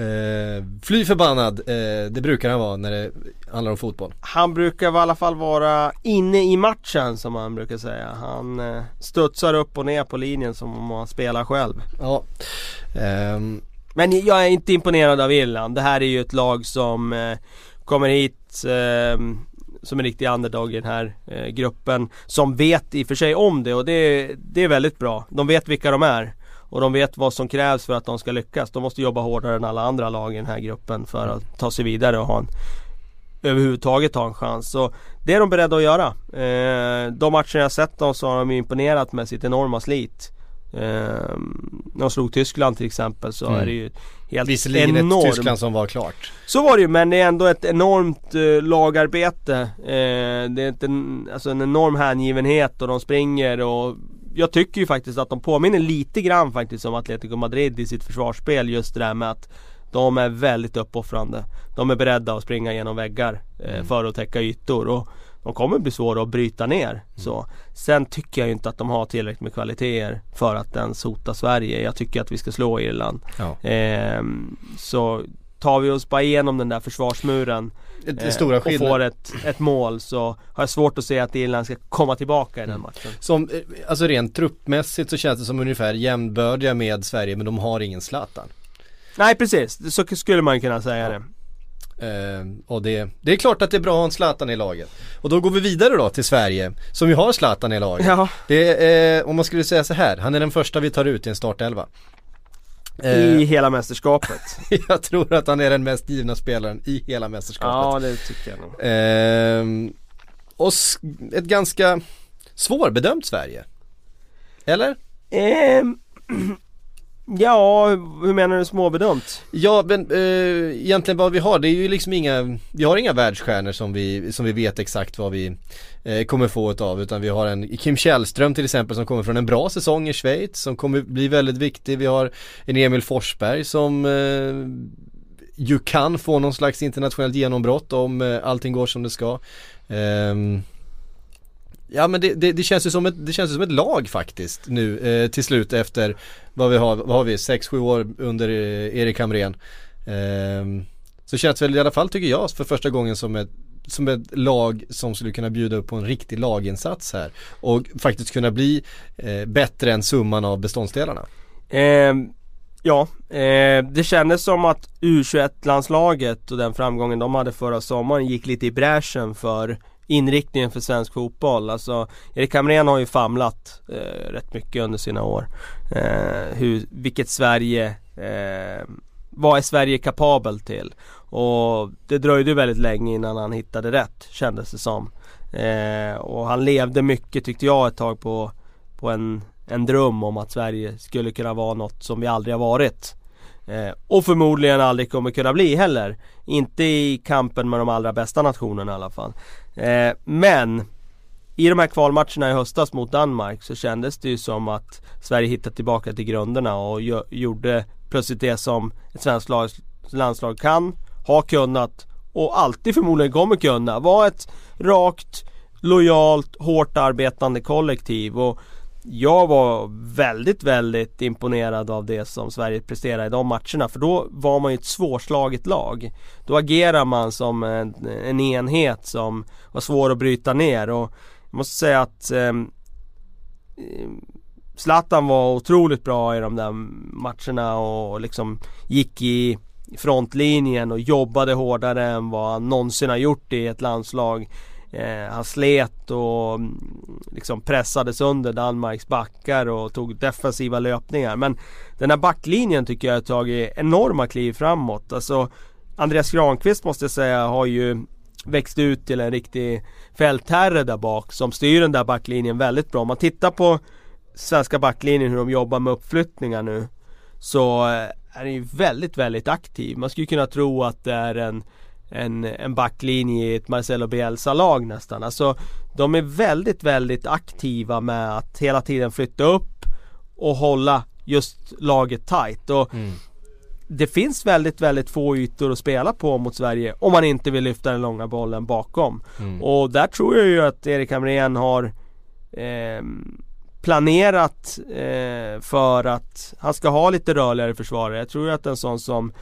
A: Eh, fly förbannad, eh, det brukar han vara när det handlar om fotboll.
B: Han brukar i alla fall vara inne i matchen som man brukar säga. Han eh, studsar upp och ner på linjen som om han spelar själv.
A: Ja. Um...
B: Men jag är inte imponerad av Irland. Det här är ju ett lag som eh, kommer hit eh, som en riktig underdog i den här eh, gruppen. Som vet i och för sig om det och det, det är väldigt bra. De vet vilka de är. Och de vet vad som krävs för att de ska lyckas. De måste jobba hårdare än alla andra lag i den här gruppen för att ta sig vidare och ha en överhuvudtaget ha en chans. Så det är de beredda att göra. Eh, de matcher jag sett dem så har de imponerat med sitt enorma slit. Eh, när de slog Tyskland till exempel så mm. är det ju helt
A: Visserligen enormt. ett Tyskland som var klart.
B: Så var det ju men det är ändå ett enormt eh, lagarbete. Eh, det är ett, en, alltså en enorm hängivenhet och de springer och jag tycker ju faktiskt att de påminner lite grann faktiskt om Atletico Madrid i sitt försvarsspel just det där med att de är väldigt uppoffrande. De är beredda att springa genom väggar eh, mm. för att täcka ytor och de kommer bli svåra att bryta ner. Mm. Så. Sen tycker jag inte att de har tillräckligt med kvaliteter för att ens hota Sverige. Jag tycker att vi ska slå Irland. Ja. Eh, så tar vi oss bara igenom den där försvarsmuren
A: eh, stora
B: och får ett, ett mål så har jag svårt att se att Irland ska komma tillbaka i den mm. matchen.
A: Som, eh, alltså rent truppmässigt så känns det som ungefär jämnbördiga med Sverige men de har ingen Zlatan.
B: Nej precis, så skulle man kunna säga det.
A: Uh, och det, det är klart att det är bra att ha en Zlatan i laget. Och då går vi vidare då till Sverige, som ju har Zlatan i laget. Ja. Det om man skulle säga så här, han är den första vi tar ut i en startelva.
B: I hela mästerskapet.
A: jag tror att han är den mest givna spelaren i hela mästerskapet.
B: Ja det tycker jag nog.
A: Eh, och ett ganska svårbedömt Sverige. Eller?
B: Eh, ja, hur menar du småbedömt?
A: Ja men eh, egentligen vad vi har det är ju liksom inga Vi har inga världsstjärnor som vi, som vi vet exakt vad vi eh, kommer få av utan vi har en Kim Källström till exempel som kommer från en bra säsong i Schweiz som kommer bli väldigt viktig. Vi har en Emil Forsberg som eh, ju kan få någon slags internationellt genombrott om eh, allting går som det ska. Um, Ja men det, det, det, känns ju som ett, det känns som ett lag faktiskt nu eh, till slut efter vad vi har, vad har vi, 6-7 år under eh, Erik Hamrén. Eh, så känns väl i alla fall tycker jag för första gången som ett, som ett lag som skulle kunna bjuda upp på en riktig laginsats här. Och faktiskt kunna bli eh, bättre än summan av beståndsdelarna.
B: Eh, ja, eh, det kändes som att U21-landslaget och den framgången de hade förra sommaren gick lite i bräschen för inriktningen för svensk fotboll. Alltså Erik Hamrén har ju famlat eh, rätt mycket under sina år. Eh, hur, vilket Sverige, eh, vad är Sverige kapabel till? Och det dröjde väldigt länge innan han hittade rätt kändes det som. Eh, och han levde mycket tyckte jag ett tag på, på en, en dröm om att Sverige skulle kunna vara något som vi aldrig har varit. Eh, och förmodligen aldrig kommer kunna bli heller. Inte i kampen med de allra bästa nationerna i alla fall. Eh, men i de här kvalmatcherna i höstas mot Danmark så kändes det ju som att Sverige hittade tillbaka till grunderna och gjorde plötsligt det som ett svenskt landslag kan, har kunnat och alltid förmodligen kommer kunna. Vara ett rakt, lojalt, hårt arbetande kollektiv. Och jag var väldigt, väldigt imponerad av det som Sverige presterade i de matcherna för då var man ju ett svårslaget lag. Då agerar man som en, en enhet som var svår att bryta ner och jag måste säga att eh, Zlatan var otroligt bra i de där matcherna och liksom gick i frontlinjen och jobbade hårdare än vad han någonsin har gjort i ett landslag. Eh, han slet och mm, liksom pressade sönder Danmarks backar och tog defensiva löpningar. Men den här backlinjen tycker jag har tagit enorma kliv framåt. Alltså Andreas Granqvist måste jag säga har ju växt ut till en riktig fältherre där bak som styr den där backlinjen väldigt bra. Om man tittar på svenska backlinjen hur de jobbar med uppflyttningar nu så eh, är den ju väldigt, väldigt aktiv. Man skulle kunna tro att det är en en, en backlinje i ett Marcelo Bielsa-lag nästan. Alltså de är väldigt, väldigt aktiva med att hela tiden flytta upp och hålla just laget tight. Och mm. Det finns väldigt, väldigt få ytor att spela på mot Sverige om man inte vill lyfta den långa bollen bakom. Mm. Och där tror jag ju att Erik Hamrén har eh, planerat eh, för att han ska ha lite rörligare försvarare. Jag tror att en sån som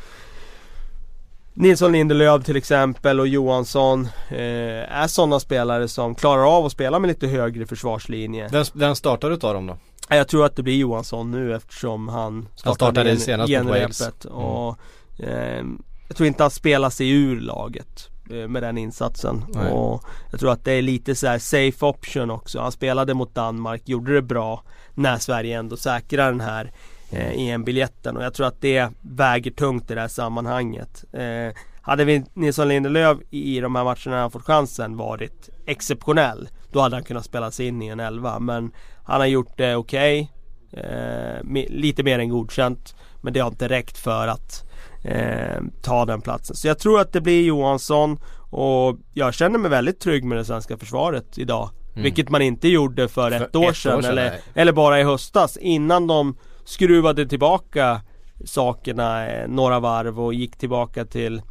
B: Nilsson Lindelöf till exempel och Johansson eh, är sådana spelare som klarar av att spela med lite högre försvarslinje.
A: Vem, vem startar utav dem då?
B: Jag tror att det blir Johansson nu eftersom han
A: startade, han senast mot Wales.
B: Mm. Och, eh, jag tror inte han spelar sig ur laget eh, med den insatsen. Nej. Och jag tror att det är lite så safe option också. Han spelade mot Danmark, gjorde det bra när Sverige ändå säkrar den här EM-biljetten och jag tror att det väger tungt i det här sammanhanget. Eh, hade vi Nilsson Lindelöf i de här matcherna han fått chansen varit exceptionell Då hade han kunnat spela sig in i en elva men Han har gjort det okej okay, eh, Lite mer än godkänt Men det har inte räckt för att eh, ta den platsen. Så jag tror att det blir Johansson och jag känner mig väldigt trygg med det svenska försvaret idag. Mm. Vilket man inte gjorde för, för ett, år sedan, år sedan eller, eller bara i höstas innan de skruvade tillbaka sakerna eh, några varv och gick tillbaka till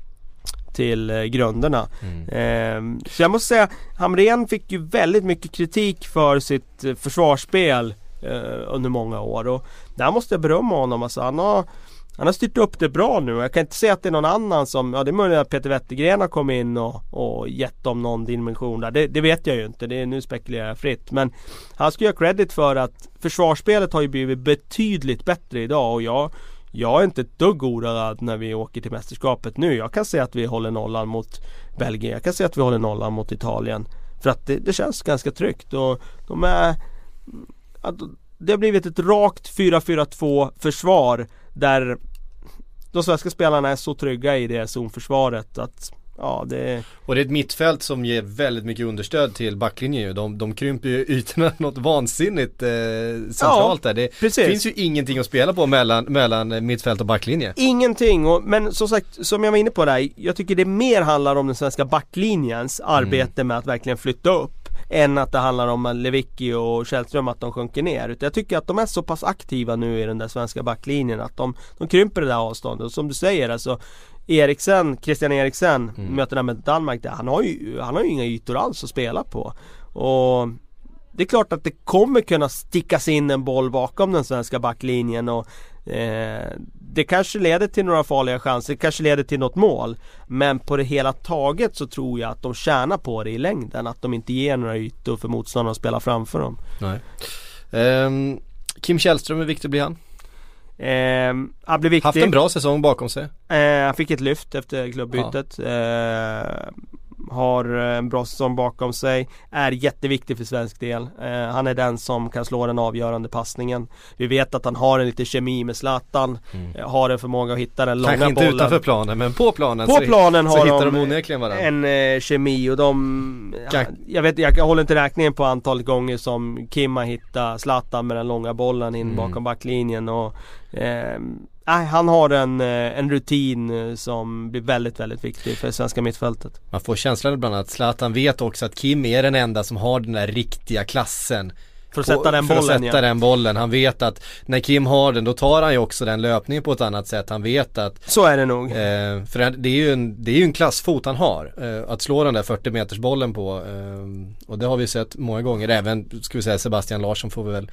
B: till eh, grunderna. Mm. Eh, så jag måste säga, Hamrén fick ju väldigt mycket kritik för sitt eh, försvarsspel under många år och där måste jag berömma honom. Alltså, han har han har styrt upp det bra nu. Jag kan inte säga att det är någon annan som, ja det är möjligt att Peter Wettergren har kommit in och, och gett dem någon dimension där. Det, det, vet jag ju inte, det är, nu spekulerar jag fritt. Men han ska ju ha credit för att försvarsspelet har ju blivit betydligt bättre idag och jag jag är inte ett dugg oroad när vi åker till mästerskapet nu. Jag kan säga att vi håller nollan mot Belgien. Jag kan säga att vi håller nollan mot Italien. För att det, det känns ganska tryggt och de är det har blivit ett rakt 4-4-2 försvar där de svenska spelarna är så trygga i det zonförsvaret att Ja, det...
A: Och det är ett mittfält som ger väldigt mycket understöd till backlinjen ju. De, de krymper ju ytorna något vansinnigt eh, centralt ja, där. Det precis. finns ju ingenting att spela på mellan, mellan mittfält och backlinje.
B: Ingenting, och, men som sagt, som jag var inne på där, jag tycker det mer handlar om den svenska backlinjens arbete mm. med att verkligen flytta upp än att det handlar om Lewicki och Källström att de sjunker ner. Utan jag tycker att de är så pass aktiva nu i den där svenska backlinjen att de, de krymper det där avståndet. Och som du säger alltså Eriksen, Christian Eriksen, mm. mötena med Danmark där, han har, ju, han har ju inga ytor alls att spela på. Och det är klart att det kommer kunna stickas in en boll bakom den svenska backlinjen och eh, det kanske leder till några farliga chanser, det kanske leder till något mål. Men på det hela taget så tror jag att de tjänar på det i längden. Att de inte ger några ytor för motståndarna att spela framför dem.
A: Nej. Um, Kim Källström, hur viktig blir han?
B: Eh, han blev viktig.
A: Haft en bra säsong bakom sig.
B: Eh, han fick ett lyft efter klubbytet. Ja. Eh, har en bra säsong bakom sig. Är jätteviktig för svensk del. Eh, han är den som kan slå den avgörande passningen. Vi vet att han har en lite kemi med Zlatan. Mm. Eh, har en förmåga att hitta den långa bollen.
A: Kanske inte utanför planen men på planen
B: på
A: så,
B: planen
A: så
B: har
A: hittar de onekligen
B: varandra. En eh, kemi och de... Kan... Jag, vet, jag håller inte räkningen på antalet gånger som Kim har hittat Zlatan med den långa bollen in mm. bakom backlinjen. Och, eh, Nej, han har en, eh, en rutin eh, som blir väldigt, väldigt viktig för svenska mittfältet.
A: Man får känslan ibland att Zlatan vet också att Kim är den enda som har den där riktiga klassen
B: för att sätta den
A: för
B: bollen
A: att sätta ja. den bollen. Han vet att när Kim har den då tar han ju också den löpningen på ett annat sätt. Han vet att
B: Så är det nog.
A: Eh, för det är ju en, det är ju en klassfot han har. Eh, att slå den där 40 meters bollen på. Eh, och det har vi sett många gånger. Även, ska vi säga Sebastian Larsson får vi väl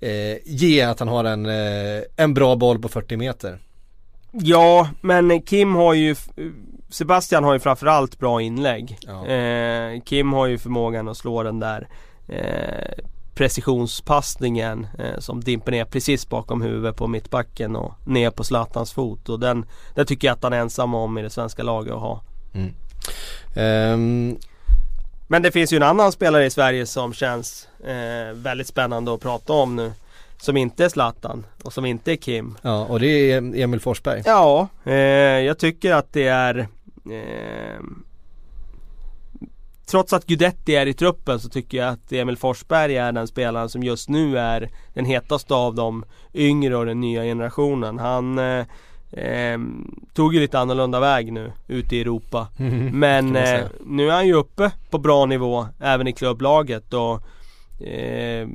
A: eh, ge att han har en, eh, en bra boll på 40 meter.
B: Ja, men Kim har ju Sebastian har ju framförallt bra inlägg. Ja. Eh, Kim har ju förmågan att slå den där eh, precisionspassningen eh, som dimper ner precis bakom huvudet på mittbacken och ner på Zlatans fot. Och den, den tycker jag att han är ensam om i det svenska laget att ha. Mm. Um... Men det finns ju en annan spelare i Sverige som känns eh, väldigt spännande att prata om nu. Som inte är Zlatan och som inte är Kim.
A: Ja och det är Emil Forsberg.
B: Ja, eh, jag tycker att det är eh, Trots att Gudetti är i truppen så tycker jag att Emil Forsberg är den spelaren som just nu är den hetaste av de yngre och den nya generationen. Han eh, eh, tog ju lite annorlunda väg nu ute i Europa. Mm, Men eh, nu är han ju uppe på bra nivå även i klubblaget och eh,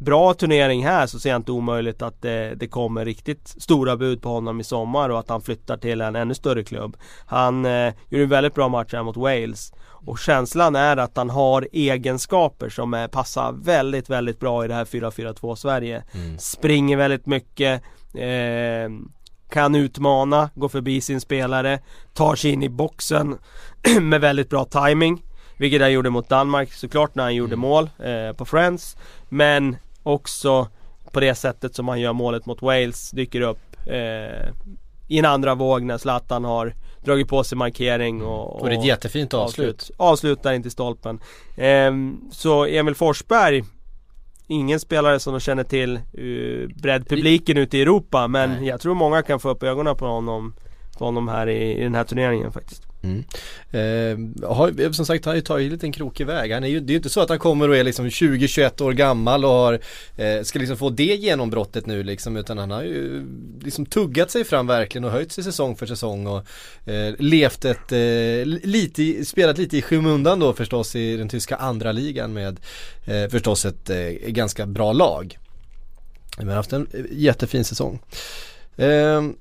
B: Bra turnering här så ser jag inte omöjligt att det, det, kommer riktigt stora bud på honom i sommar och att han flyttar till en ännu större klubb. Han eh, gjorde en väldigt bra match här mot Wales och känslan är att han har egenskaper som är, passar väldigt, väldigt bra i det här 4-4-2 Sverige. Mm. Springer väldigt mycket, eh, kan utmana, gå förbi sin spelare, tar sig in i boxen med väldigt bra timing. Vilket han gjorde mot Danmark såklart när han gjorde mm. mål eh, på Friends. Men också på det sättet som han gör målet mot Wales, dyker upp eh, i en andra våg när Zlatan har dragit på sig markering och,
A: och det är ett jättefint avslut. avslut
B: avslutar inte stolpen. Ehm, så Emil Forsberg Ingen spelare som de känner till uh, breddpubliken ute i Europa men Nej. jag tror många kan få upp ögonen på honom På honom här i, i den här turneringen faktiskt Mm.
A: Eh, har, eh, som sagt han har ju tagit en liten krokig väg. Han är ju, det är ju inte så att han kommer och är liksom 20-21 år gammal och har, eh, ska liksom få det genombrottet nu liksom utan han har ju liksom tuggat sig fram verkligen och höjt sig säsong för säsong och eh, levt ett, eh, lite, spelat lite i skymundan då förstås i den tyska andra ligan med eh, förstås ett eh, ganska bra lag. Men haft en eh, jättefin säsong. Ehm,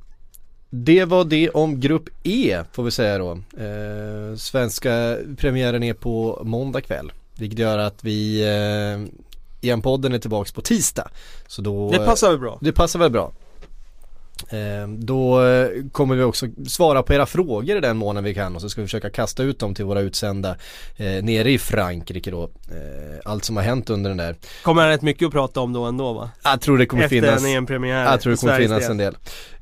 A: det var det om Grupp E får vi säga då. Eh, svenska premiären är på måndag kväll. Vilket gör att vi eh, EM-podden är tillbaks på tisdag. Så då,
B: det passar väl bra?
A: Det passar väl bra. Ehm, då eh, kommer vi också svara på era frågor i den månen vi kan och så ska vi försöka kasta ut dem till våra utsända eh, nere i Frankrike då. Eh, allt som har hänt under den där.
B: Kommer han rätt mycket att prata om då ändå va?
A: Jag tror det kommer
B: Efter
A: finnas.
B: Efter en EM-premiär
A: Jag tror det kommer finnas del. en del.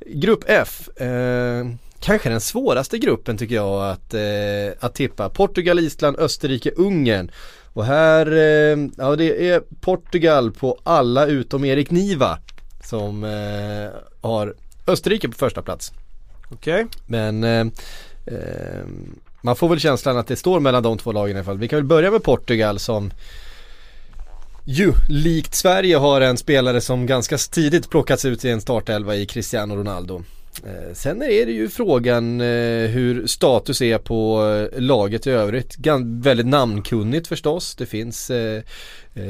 A: Grupp F. Eh, kanske den svåraste gruppen tycker jag att, eh, att tippa. Portugal, Island, Österrike, Ungern. Och här, eh, ja det är Portugal på alla utom Erik Niva som eh, har Österrike på första plats.
B: Okej. Okay.
A: Men eh, eh, man får väl känslan att det står mellan de två lagen i alla fall. Vi kan väl börja med Portugal som ju, likt Sverige har en spelare som ganska tidigt plockats ut i en startelva i Cristiano Ronaldo. Eh, sen är det ju frågan eh, hur status är på eh, laget i övrigt. Gan väldigt namnkunnigt förstås. Det finns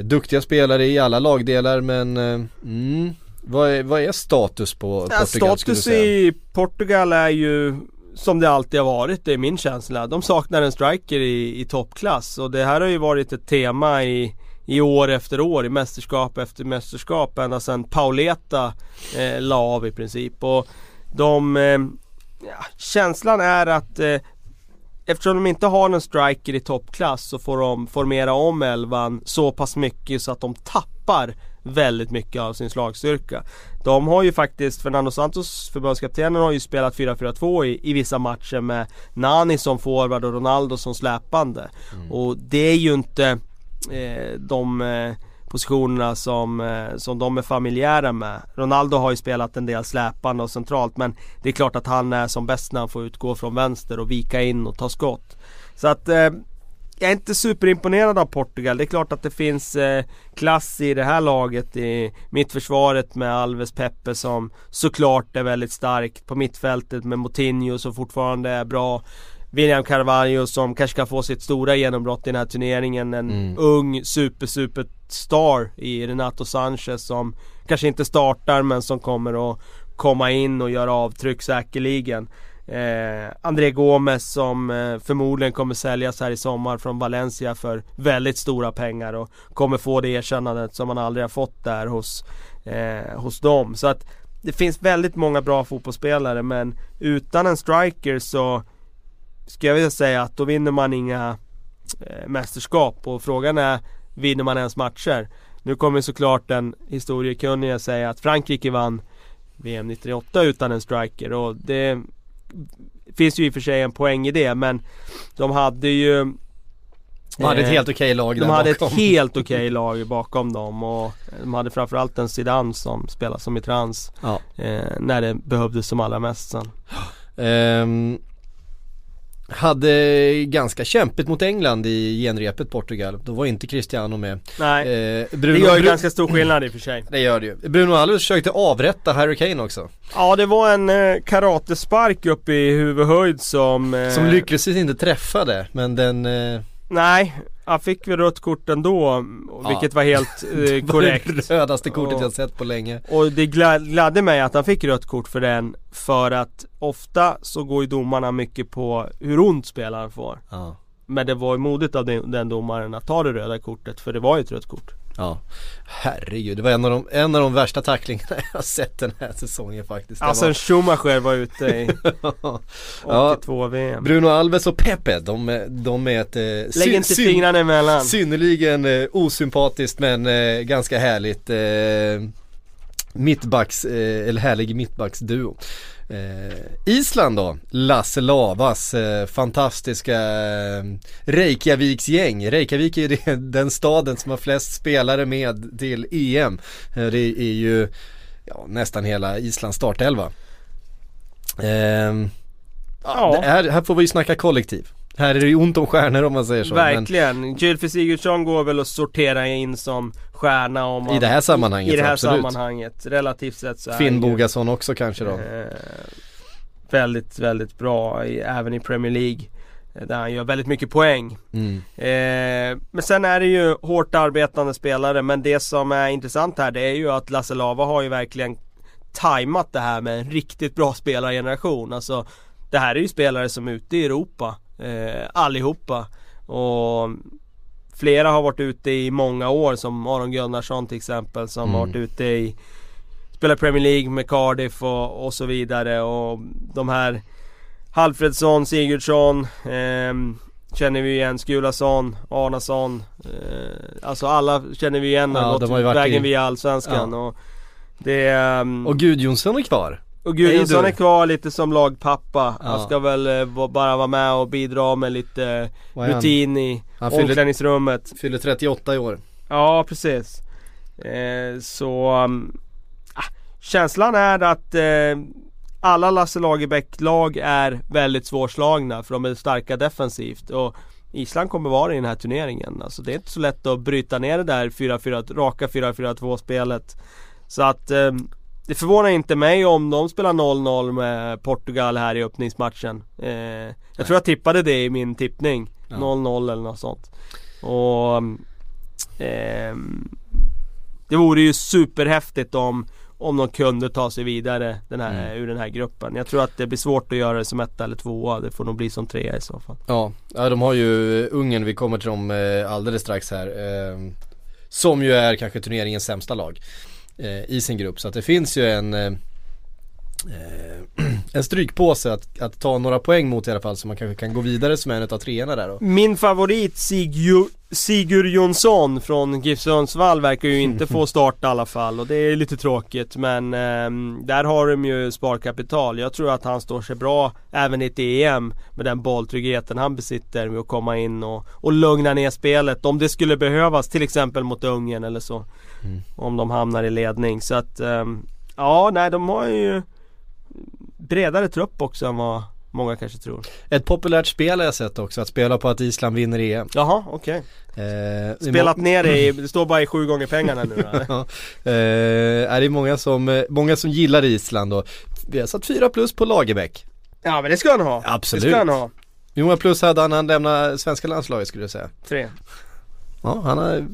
A: duktiga spelare i alla lagdelar men mm, vad, är, vad är status på ja,
B: Portugal? Status i Portugal är ju som det alltid har varit, det är min känsla. De saknar en striker i, i toppklass och det här har ju varit ett tema i i år efter år i mästerskap efter mästerskap ända sedan Pauleta eh, la av i princip. Och de, eh, ja, känslan är att eh, Eftersom de inte har någon striker i toppklass så får de formera om elvan så pass mycket så att de tappar väldigt mycket av sin slagstyrka. De har ju faktiskt, Fernando Santos, förbundskaptenen, har ju spelat 4-4-2 i, i vissa matcher med Nani som forward och Ronaldo som släpande. Mm. Och det är ju inte eh, de eh, positionerna som, eh, som de är familjära med. Ronaldo har ju spelat en del släpande och centralt men det är klart att han är som bäst när han får utgå från vänster och vika in och ta skott. Så att eh, jag är inte superimponerad av Portugal. Det är klart att det finns eh, klass i det här laget i mittförsvaret med Alves Peppe som såklart är väldigt starkt. På mittfältet med Moutinho som fortfarande är bra. William Carvalho som kanske kan få sitt stora genombrott i den här turneringen. En mm. ung super super star i Renato Sanchez som kanske inte startar men som kommer att komma in och göra avtryck säkerligen. Eh, André Gomes som eh, förmodligen kommer säljas här i sommar från Valencia för väldigt stora pengar och kommer få det erkännandet som han aldrig har fått där hos, eh, hos dem. Så att det finns väldigt många bra fotbollsspelare men utan en striker så skulle jag vilja säga att då vinner man inga eh, mästerskap och frågan är Vinner man ens matcher? Nu kommer såklart den historiekunniga säga att Frankrike vann VM 98 utan en striker och det finns ju i och för sig en poäng i det men de hade ju
A: de hade ett eh, helt okej lag
B: De hade bakom. ett helt okej lag bakom dem och de hade framförallt en Zidane som spelade som i trans ja. eh, När det behövdes som allra mest sen um,
A: hade ganska kämpigt mot England i genrepet Portugal. Då var inte Cristiano med.
B: Nej, eh, Bruno, det gör ju Bru ganska stor skillnad i och för sig.
A: Det gör det ju. Bruno Alves försökte avrätta Harry Kane också.
B: Ja, det var en eh, karatespark upp i huvudhöjd som...
A: Eh, som lyckligtvis inte träffade, men den... Eh,
B: Nej, han fick väl rött kort ändå, ja. vilket var helt eh, korrekt.
A: det rödaste kortet och, jag sett på länge.
B: Och det gladde mig att han fick rött kort för den, för att ofta så går ju domarna mycket på hur ont spelaren får. Ja. Men det var ju modigt av den, den domaren att ta det röda kortet, för det var ju ett rött kort.
A: Ja, herregud. Det var en av de, en av de värsta tacklingarna jag har sett den här säsongen faktiskt.
B: Alltså
A: var...
B: Schumacher var ute i 82 ja, VM.
A: Bruno Alves och Pepe, de, de är ett...
B: Eh, Lägg inte fingrarna emellan.
A: Synnerligen eh, osympatiskt men eh, ganska härligt mittbacks, eller härlig mittbacksduo. Eh, Island då, Lasse Lavas eh, fantastiska eh, Reykjaviks gäng. Reykjavik är det, den staden som har flest spelare med till EM. Det är ju ja, nästan hela Islands startelva. Eh, ja. Här, här får vi ju snacka kollektiv. Här är det ju ont om stjärnor om man säger så.
B: Verkligen. Men... Gylfi Sigurdsson går väl att sortera in som stjärna om man,
A: I det här sammanhanget
B: I det här absolut. sammanhanget. Relativt sett så
A: Finn Bogason också kanske då.
B: Eh, väldigt, väldigt bra i, även i Premier League. Eh, där han gör väldigt mycket poäng. Mm. Eh, men sen är det ju hårt arbetande spelare men det som är intressant här det är ju att Lasse Lava har ju verkligen tajmat det här med en riktigt bra spelargeneration. Alltså det här är ju spelare som är ute i Europa eh, allihopa. Och flera har varit ute i många år som Aron Gunnarsson till exempel som mm. har varit ute i Spelar Premier League med Cardiff och, och så vidare och de här Halfredsson, Sigurdsson eh, Känner vi igen Skulason, Arnason eh, Alltså alla känner vi igen
A: ja,
B: har gått vägen i... via Allsvenskan ja. och det, um...
A: Och Gudjonsson är kvar
B: Och Gudjonsson är kvar lite som lagpappa.
A: Ja.
B: Han ska väl eh, bara vara med och bidra med lite
A: han?
B: rutin i
A: Han fyller,
B: omklädningsrummet.
A: fyller 38 i år.
B: Ja, precis. Eh, så... um, ah, känslan är att eh, alla Lasse Lagerbäck-lag är väldigt svårslagna för de är starka defensivt. Och Island kommer vara i den här turneringen. Alltså det är inte så lätt att bryta ner det där 4-4, raka 4-4-2 spelet. Så att eh, det förvånar inte mig om de spelar 0-0 med Portugal här i öppningsmatchen. Eh, jag tror jag tippade det i min tippning.
A: Ja.
B: 0-0 eller något sånt. Och ehm, Det vore ju superhäftigt om om de kunde ta sig vidare den här,
A: Mm.
B: ur den här gruppen. Jag tror att det blir svårt att göra det som etta eller tvåa. Det får nog bli som trea i så fall.
A: Ja, ja de har ju eh, Ungern, vi kommer till dem eh, alldeles strax här. Eh, som ju är kanske turneringens sämsta lag eh, i sin grupp. Så att det finns ju en eh, eh, en strykpåse att, att ta några poäng mot i alla fall så man kanske kan gå vidare som en av treorna där då.
B: Min favorit Sigur, Sigur Jonsson från GIF Sundsvall verkar ju inte få starta i alla fall och det är lite tråkigt men ehm, där har de ju sparkapital. Jag tror att han står sig bra även i ett EM med den bolltryggheten han besitter med att komma in och, och lugna ner spelet om det skulle behövas till exempel mot Ungern eller så.
A: Mm.
B: Om de hamnar i ledning så att ehm, ja nej de har ju bredare trupp också än vad många kanske tror.
A: Ett populärt spel har jag sett också, att spela på att Island vinner EM.
B: Jaha okej.
A: Eh, det är
B: Spelat ner det i, det står bara i sju gånger pengarna nu då,
A: eh, är det är många som, eh, många som gillar Island och vi har satt 4 plus på Lagerbäck.
B: Ja men det ska han ha.
A: Absolut.
B: Det ska han ha.
A: Hur många plus hade han när han lämnade svenska landslaget skulle du säga?
B: Tre.
A: Ja, han har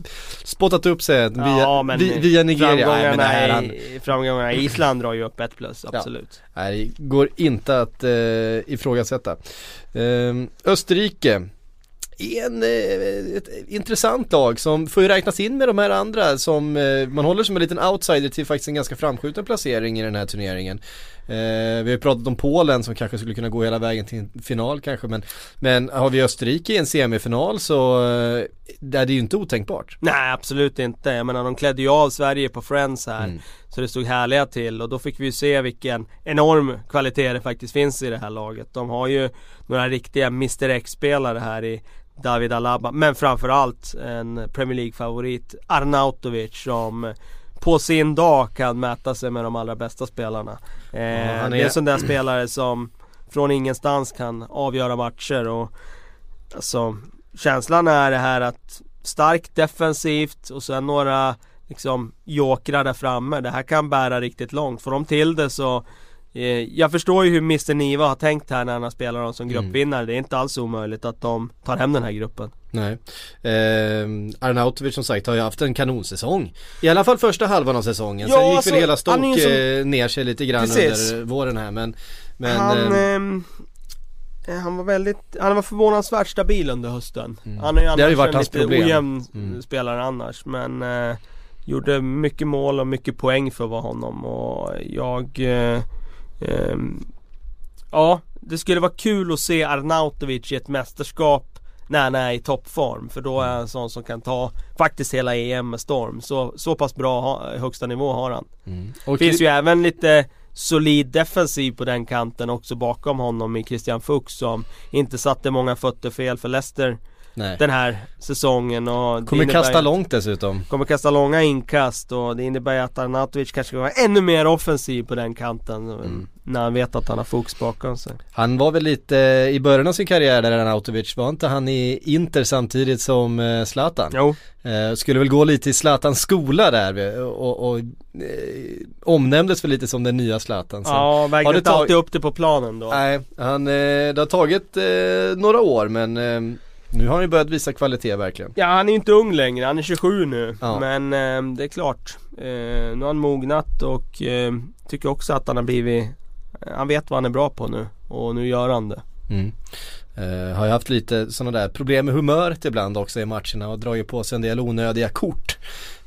A: spottat upp sig via,
B: ja,
A: vi- via Nigeria. Nej, men
B: framgångarna,
A: han,
B: i, framgångarna i Island drar ju upp ett plus, absolut.
A: nej, det går inte att eh, ifrågasätta. Eh, Österrike. är En, eh, ett intressant lag som får ju räknas in med de här andra som eh, man håller som en liten outsider till faktiskt en ganska framskjuten placering i den här turneringen. Eh, vi har ju pratat om Polen som kanske skulle kunna gå hela vägen till en final kanske men, men har vi Österrike i en semifinal så eh, är det ju inte otänkbart.
B: Nej absolut inte. Jag menar de klädde ju av Sverige på Friends här.
A: Mm.
B: Så det stod härliga till och då fick vi ju se vilken enorm kvalitet det faktiskt finns i det här laget. De har ju några riktiga Mr X-spelare här i David Alaba. Men framförallt en Premier League-favorit Arnautovic som på sin dag kan mäta sig med de allra bästa spelarna. Eh,
A: han
B: Det är
A: är-
B: en sån där spelare som från ingenstans kan avgöra matcher och alltså känslan är det här att starkt defensivt och sen några liksom jokrar där framme. Det här kan bära riktigt långt. Får de till det så Jag förstår ju hur Mr Niva har tänkt här när han spelar dem som
A: Mm.
B: gruppvinnare. Det är inte alls omöjligt att de tar hem den här gruppen.
A: Nej. Eh, Arnautovic som sagt har ju haft en kanonsäsong. I alla fall första halvan av säsongen.
B: Ja,
A: Sen gick
B: alltså,
A: väl hela Stoke
B: som-
A: eh, ner sig lite grann
B: Precis.
A: under våren här men, men
B: han,
A: eh,
B: ehm, eh, han var väldigt, han var förvånansvärt stabil under hösten.
A: Mm.
B: Han är ju
A: Det har ju
B: annars
A: varit
B: en
A: hans
B: lite
A: problem.
B: ojämn
A: Mm.
B: spelare annars. Men eh, gjorde mycket mål och mycket poäng för att vara honom. Och jag... Eh, ehm, ja, det skulle vara kul att se Arnautovic i ett mästerskap när han är i toppform. För då är han en sån som kan ta faktiskt hela EM med storm. Så, så pass bra ha, högsta nivå har han.
A: mm.
B: Det
A: och
B: finns ju även lite solid defensiv på den kanten också bakom honom i Christian Fuchs som inte satte många fötter fel för Leicester
A: nej.
B: den här säsongen och
A: Kommer
B: innebär-
A: kasta långt dessutom.
B: Kommer kasta långa inkast och det innebär att Arnautovic kanske ska vara ännu mer offensiv på den kanten
A: Mm.
B: När han vet att han har Fuchs bakom sig
A: Han var väl lite i början av sin karriär där Arnautovic, var inte han i Inter samtidigt som eh, Zlatan?
B: Jo,
A: Eh, skulle väl gå lite i Zlatans skola där och, och, och eh, omnämndes väl lite som den nya Zlatan. Sen-
B: ja
A: har
B: vägde inte
A: tag-
B: alltid upp det på planen då
A: Nej, han, eh, det har tagit eh, några år men eh, nu har han ju börjat visa kvalitet verkligen.
B: Ja han är inte ung längre, han är 27 nu.
A: Ja.
B: Men eh, det är klart. Eh, nu har han mognat och eh, tycker också att han har blivit Han vet vad han är bra på nu och nu gör han det.
A: Mm. Eh, har ju haft lite sådana där problem med humöret ibland också i matcherna och drar ju på sig en del onödiga kort.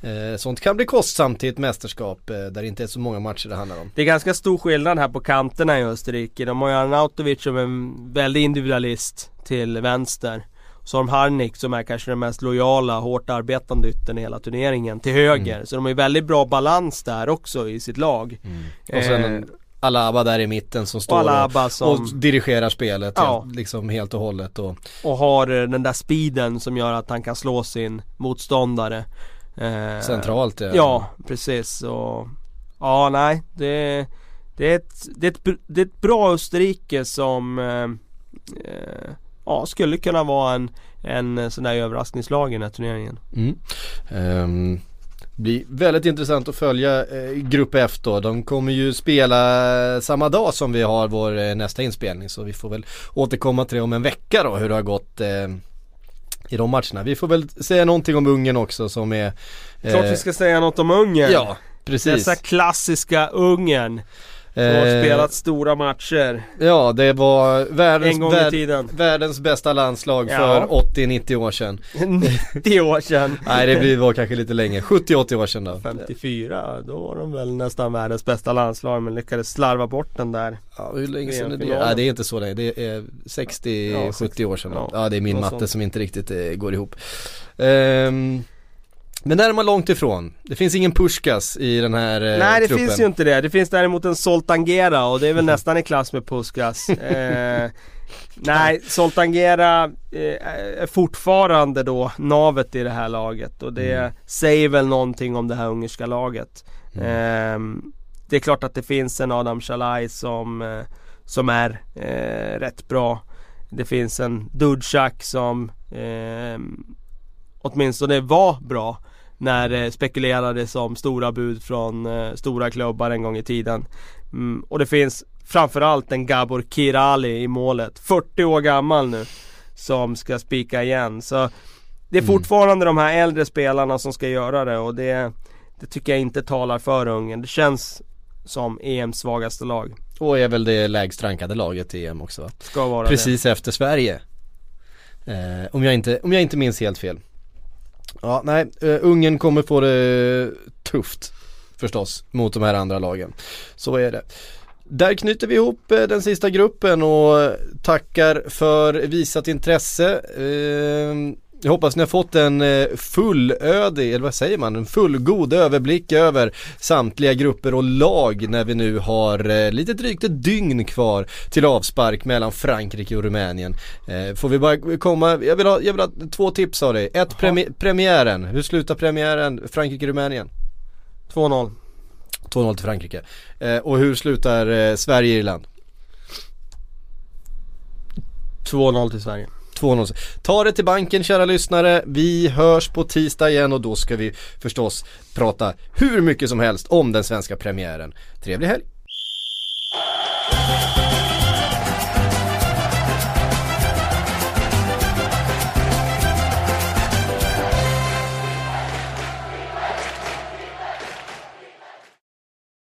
A: Eh, sånt kan bli kostsamt i ett mästerskap eh, där det inte är så många matcher det handlar om.
B: Det är ganska stor skillnad här på kanterna i Österrike. De har ju Arnautovic som en väldig individualist till vänster. Så har de Harnik som är kanske den mest lojala, hårt arbetande yttern i hela turneringen till höger.
A: Mm.
B: Så de har ju väldigt bra balans där också i sitt lag.
A: Och sen
B: Eh,
A: Alaba där i mitten som står
B: och, Alaba som...
A: och dirigerar spelet
B: Ja.
A: helt, liksom helt och hållet. Och,
B: och har eh, den där speeden som gör att han kan slå sin motståndare. Eh,
A: centralt ja.
B: Ja, precis. Och, ja, nej. Det, det, är ett, det, är ett, det är ett bra Österrike som eh, eh, ja, skulle kunna vara en, en sån där överraskningslag i den här turneringen.
A: Mm. Ehm, blir väldigt intressant att följa eh, Grupp F då. De kommer ju spela samma dag som vi har vår eh, nästa inspelning så vi får väl återkomma till det om en vecka då hur det har gått eh, i de matcherna. Vi får väl säga någonting om Ungern också som är
B: Klart vi ska säga något om Ungern.
A: Ja, precis.
B: Dessa klassiska Ungern. Har
A: Eh,
B: spelat stora matcher.
A: Ja, det var världens,
B: En gång i
A: vär-
B: tiden.
A: världens bästa landslag
B: Ja.
A: för 80-90 år sedan.
B: 90 år sedan.
A: Nej, det blir, var kanske lite längre. 70-80 år sedan då.
B: 54, då var de väl nästan världens bästa landslag men lyckades slarva bort den där.
A: Ja, hur länge sedan är det? Nej, det är inte så länge. Det är 60-70
B: Ja, 60.
A: år sedan. Ja.
B: Ja,
A: det är min matte som inte riktigt eh, går ihop. Ehm, men där är man långt ifrån. Det finns ingen Puskas i den här eh,
B: Nej det
A: truppen.
B: finns ju inte det. Det finns däremot en Soltangera och det är väl nästan i klass med Puskas. Eh, nej, Soltangera eh, är fortfarande då navet i det här laget och det
A: Mm.
B: säger väl någonting om det här ungerska laget.
A: Mm.
B: Eh, det är klart att det finns en Adam Shalai som, eh, som är eh, rätt bra. Det finns en Dudjak som eh, åtminstone var bra när det spekulerades om stora bud från eh, stora klubbar en gång i tiden. Mm, och det finns framförallt en Gabor Kirali i målet, 40 år gammal nu, som ska spika igen. Så det är
A: Mm.
B: fortfarande de här äldre spelarna som ska göra det och det, det tycker jag inte talar för Ungern. Det känns som EMs svagaste lag.
A: Och är väl det lägst rankade laget i EM också va?
B: Ska vara
A: Precis efter Sverige. Eh, om, jag inte, om jag inte minns helt fel. Ja, nej, uh, Ungern kommer få det tufft förstås mot de här andra lagen. Så är det. Där knyter vi ihop eh, den sista gruppen och tackar för visat intresse. Ehm, jag hoppas ni har fått en eh, fullödig, eller vad säger man, en fullgod överblick över samtliga grupper och lag när vi nu har eh, lite drygt ett dygn kvar till avspark mellan Frankrike och Rumänien. Eh, får vi bara komma, jag vill ha, jag vill ha två tips av dig. Ett, premi- premiären, hur slutar premiären Frankrike-Rumänien?
B: det. 2-0.
A: 2-0 till Frankrike. Och hur slutar Sverige-Irland?
B: 2-0 till Sverige.
A: 2-0. Ta det till banken kära lyssnare. Vi hörs på tisdag igen och då ska vi förstås prata hur mycket som helst om den svenska premiären. Trevlig helg!